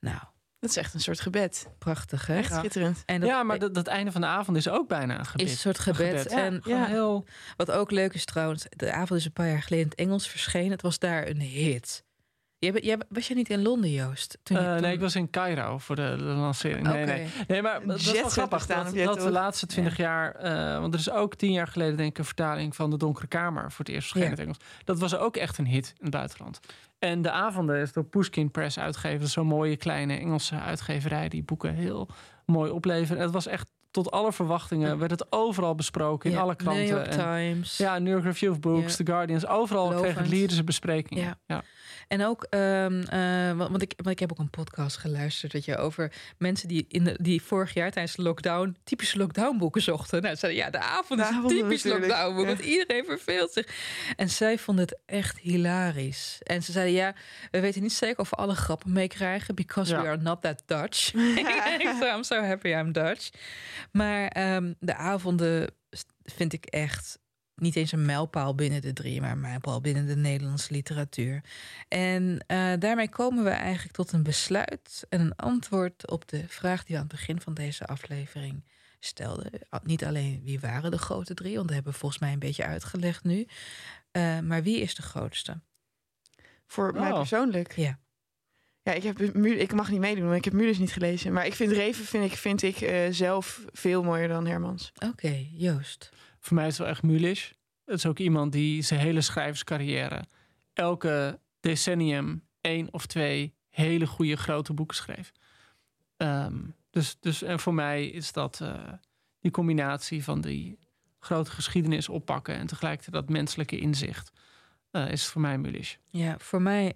Nou, Dat is echt een soort gebed. prachtig hè? Echt schitterend. En dat ja, maar dat, dat einde van de avond is ook bijna een gebed. is een soort gebed. gebed. En Ja. heel... wat ook leuk is trouwens, de avond is een paar jaar geleden in het Engels verschenen. Het was daar een hit. Jij, jij, was je niet in Londen, Joost? Toen je- Eh, toen- nee, ik was in Cairo voor de, de lancering. Nee, nee. nee, maar dat is wel grappig dat, dat de laatste twintig jaar... eh, want er is ook tien jaar geleden denk ik een vertaling van De Donkere Kamer... voor het eerst verschenen in het Engels. Dat was ook echt een hit in het buitenland. En De Avonden is door Pushkin Press uitgegeven. Zo'n mooie kleine Engelse uitgeverij... die boeken heel mooi opleveren. Het was echt tot alle verwachtingen... werd het overal besproken in Ja, alle kranten. New York En- Times. ja, New York Review of Books, Ja. The Guardians. Overal kreeg het lyrische besprekingen. Ja. Ja. En ook, ehm, eh, want, ik, want ik heb ook een podcast geluisterd weet je, over mensen die, in de, die vorig jaar tijdens de lockdown typische lockdownboeken zochten. Nou, ze zeiden ja, de avond De is een avonden typisch natuurlijk, lockdownboek, ja. want iedereen verveelt zich. En zij vonden het echt hilarisch. En ze zeiden ja, we weten niet zeker of we alle grappen meekrijgen, because Ja. we are not that Dutch. I'm so happy I'm Dutch. Maar ehm, de avonden vind ik echt niet eens een mijlpaal binnen de drie, maar een mijlpaal binnen de Nederlandse literatuur. En eh, daarmee komen we eigenlijk tot een besluit en een antwoord op de vraag die we aan het begin van deze aflevering stelden. Niet alleen wie waren de grote drie, want dat hebben we volgens mij een beetje uitgelegd nu. Eh, maar wie is de grootste? Voor mij Oh. persoonlijk. Ja. Ja, ik, heb, ik mag niet meedoen, want ik heb Mulis niet gelezen. Maar ik vind Reven vind ik, vind ik eh, zelf veel mooier dan Hermans. Oké, Joost. Voor mij is het wel echt Mulisch. Het is ook iemand die zijn hele schrijverscarrière... elke decennium één of twee hele goede grote boeken schreef. Ehm, dus, dus en voor mij is dat eh, die combinatie van die grote geschiedenis oppakken... en tegelijkertijd dat menselijke inzicht... eh, is voor mij Mulisch. Ja, voor mij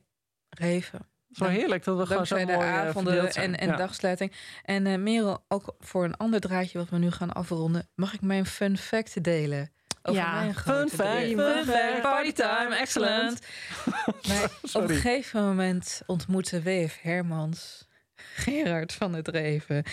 Reven. Zo heerlijk dat we gewoon zo Dankzij mooi de eh, avonden en, en Ja. dagsluiting. En eh Merel, ook voor een ander draadje wat we nu gaan afronden... mag ik mijn fun fact delen? Over Ja. mijn Fun fact, fun fact, party time, excellent. Maar op een gegeven moment ontmoette W.F. Hermans Gerard van het Reven.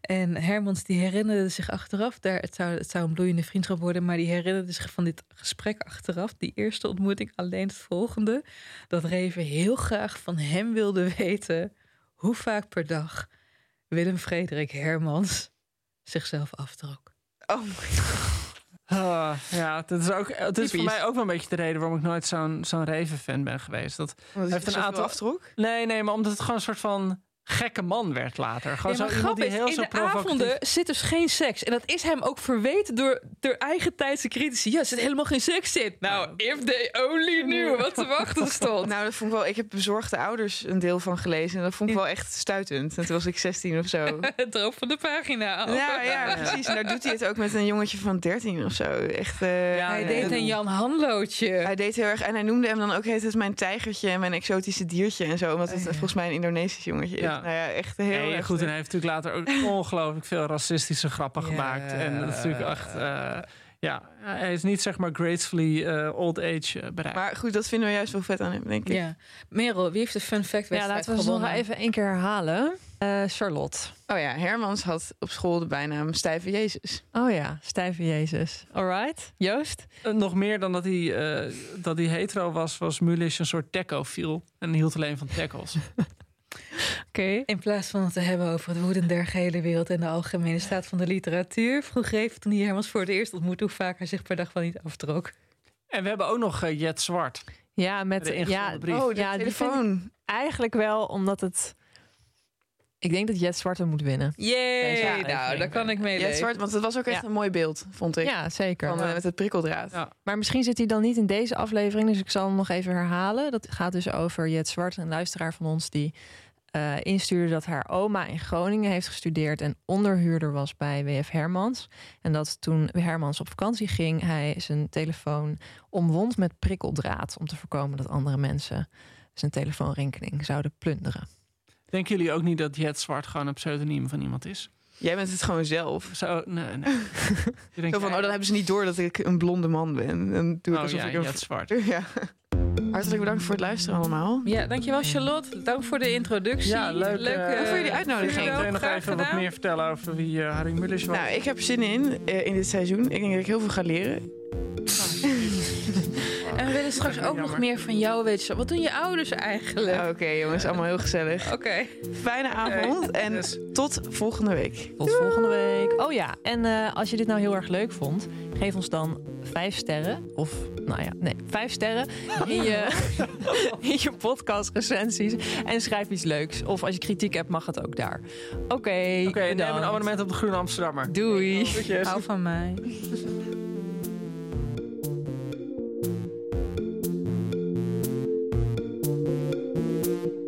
En Hermans die herinnerde zich achteraf, daar, het, zou, het zou een bloeiende vriendschap worden, maar die herinnerde zich van dit gesprek achteraf, die eerste ontmoeting, alleen het volgende. Dat Reven heel graag van hem wilde weten hoe vaak per dag Willem Frederik Hermans zichzelf aftrok. Oh my Ah, ja, dat is, ook, het is voor mij ook wel een beetje de reden waarom ik nooit zo'n zo'n Reven-fan ben geweest. Dat, god. heeft een aantal- aftrok. nee, nee, maar omdat het gewoon een soort van gekke man werd later. Gewoon Ja, zo iemand die grappig heel is, zo in de avonden zit dus geen seks. En dat is hem ook verweten door, door eigen tijdse critici. Ja, er zit helemaal geen seks in. Nou, if they only knew wat te wachten stond. Nou, dat vond ik wel. Ik heb bezorgde ouders een deel van gelezen. En dat vond ik wel echt stuitend. En toen was ik 16 of zo. Het droop van de pagina. Ja, ja, precies. En daar doet hij het ook met een jongetje van 13 of zo. Echt. eh, Ja, hij deed dat- een Jan Hanlootje. Hij deed heel erg. En hij noemde hem dan ook heet het mijn tijgertje en mijn exotische diertje en zo. Omdat het ja. volgens mij een Indonesisch jongetje is. Ja. Nou ja, echt heel Nee, goed, en hij heeft natuurlijk later ook ongelooflijk veel racistische grappen Ja. gemaakt. En dat is natuurlijk echt... eh, ja, hij is niet zeg maar gracefully eh, old age eh, bereikt. Maar goed, dat vinden we juist wel vet aan hem, denk ik. Ja. Merel, wie heeft de fun fact Ja, wedstrijd laten we ze nog even één keer herhalen. Eh, Charlotte. Oh ja, Hermans had op school de bijnaam Stijve Jezus. Oh ja, stijve Jezus. Alright. Joost? Nog meer dan dat hij, eh, dat hij hetero was, was Mulisch een soort techofiel. En hield alleen van tackles. Oké. In plaats van het te hebben over het woeden der gehele wereld en de algemene staat van de literatuur, vroeg even toen hij Hermans voor het eerst ontmoette hoe vaak hij zich per dag wel niet aftrok. en we hebben ook nog eh, Jet Zwart. Ja, met De ingevulde ja, brief. Oh, de ja, vind ik telefoon. eigenlijk wel omdat het. Ik denk dat Jet Zwarte moet winnen. Yay! Deze nou, daar kan ik mee leven. zwart, want het was ook echt Ja. een mooi beeld, vond ik. Ja, zeker. Van, eh, met het prikkeldraad. Ja. Maar misschien zit hij dan niet in deze aflevering, dus ik zal hem nog even herhalen. Dat gaat dus over Jet Zwart, een luisteraar van ons die eh, instuurde dat haar oma in Groningen heeft gestudeerd en onderhuurder was bij WF Hermans. En dat toen Hermans op vakantie ging, hij zijn telefoon omwond met prikkeldraad om te voorkomen dat andere mensen zijn telefoonrekening zouden plunderen. Denken jullie ook niet dat Jet Zwart gewoon een pseudoniem van iemand is? Jij bent het gewoon zelf. Zo, nee, nee. Je denkt, Zo van, oh, dan hebben ze niet door dat ik een blonde man ben. Dan doe ik oh, alsof ja, ik een... Zwart. Ja. Hartelijk bedankt voor het luisteren allemaal. Ja, dankjewel Charlotte. Dank voor de introductie. Ja, leuk, eh, Dank voor jullie uitnodiging. Wil je nog even wat meer vertellen over wie eh, Harry Mulisch was? Nou, ik heb zin in, eh, in dit seizoen. Ik denk dat ik heel veel ga leren. En we willen straks ook nog meer van jou weten. Wat doen je ouders eigenlijk? Oké jongens, allemaal heel gezellig. Oké. Fijne avond en Yes. tot volgende week. Tot volgende week. Oh ja, en eh, als je dit nou heel erg leuk vond, geef ons dan vijf sterren. Of, nou ja, nee, vijf sterren in je, in je podcast recensies. En schrijf iets leuks. Of als je kritiek hebt, mag het ook daar. Oké, Oké, neem een abonnement op de Groene Amsterdammer. Doei. Groetjes. Hou van mij.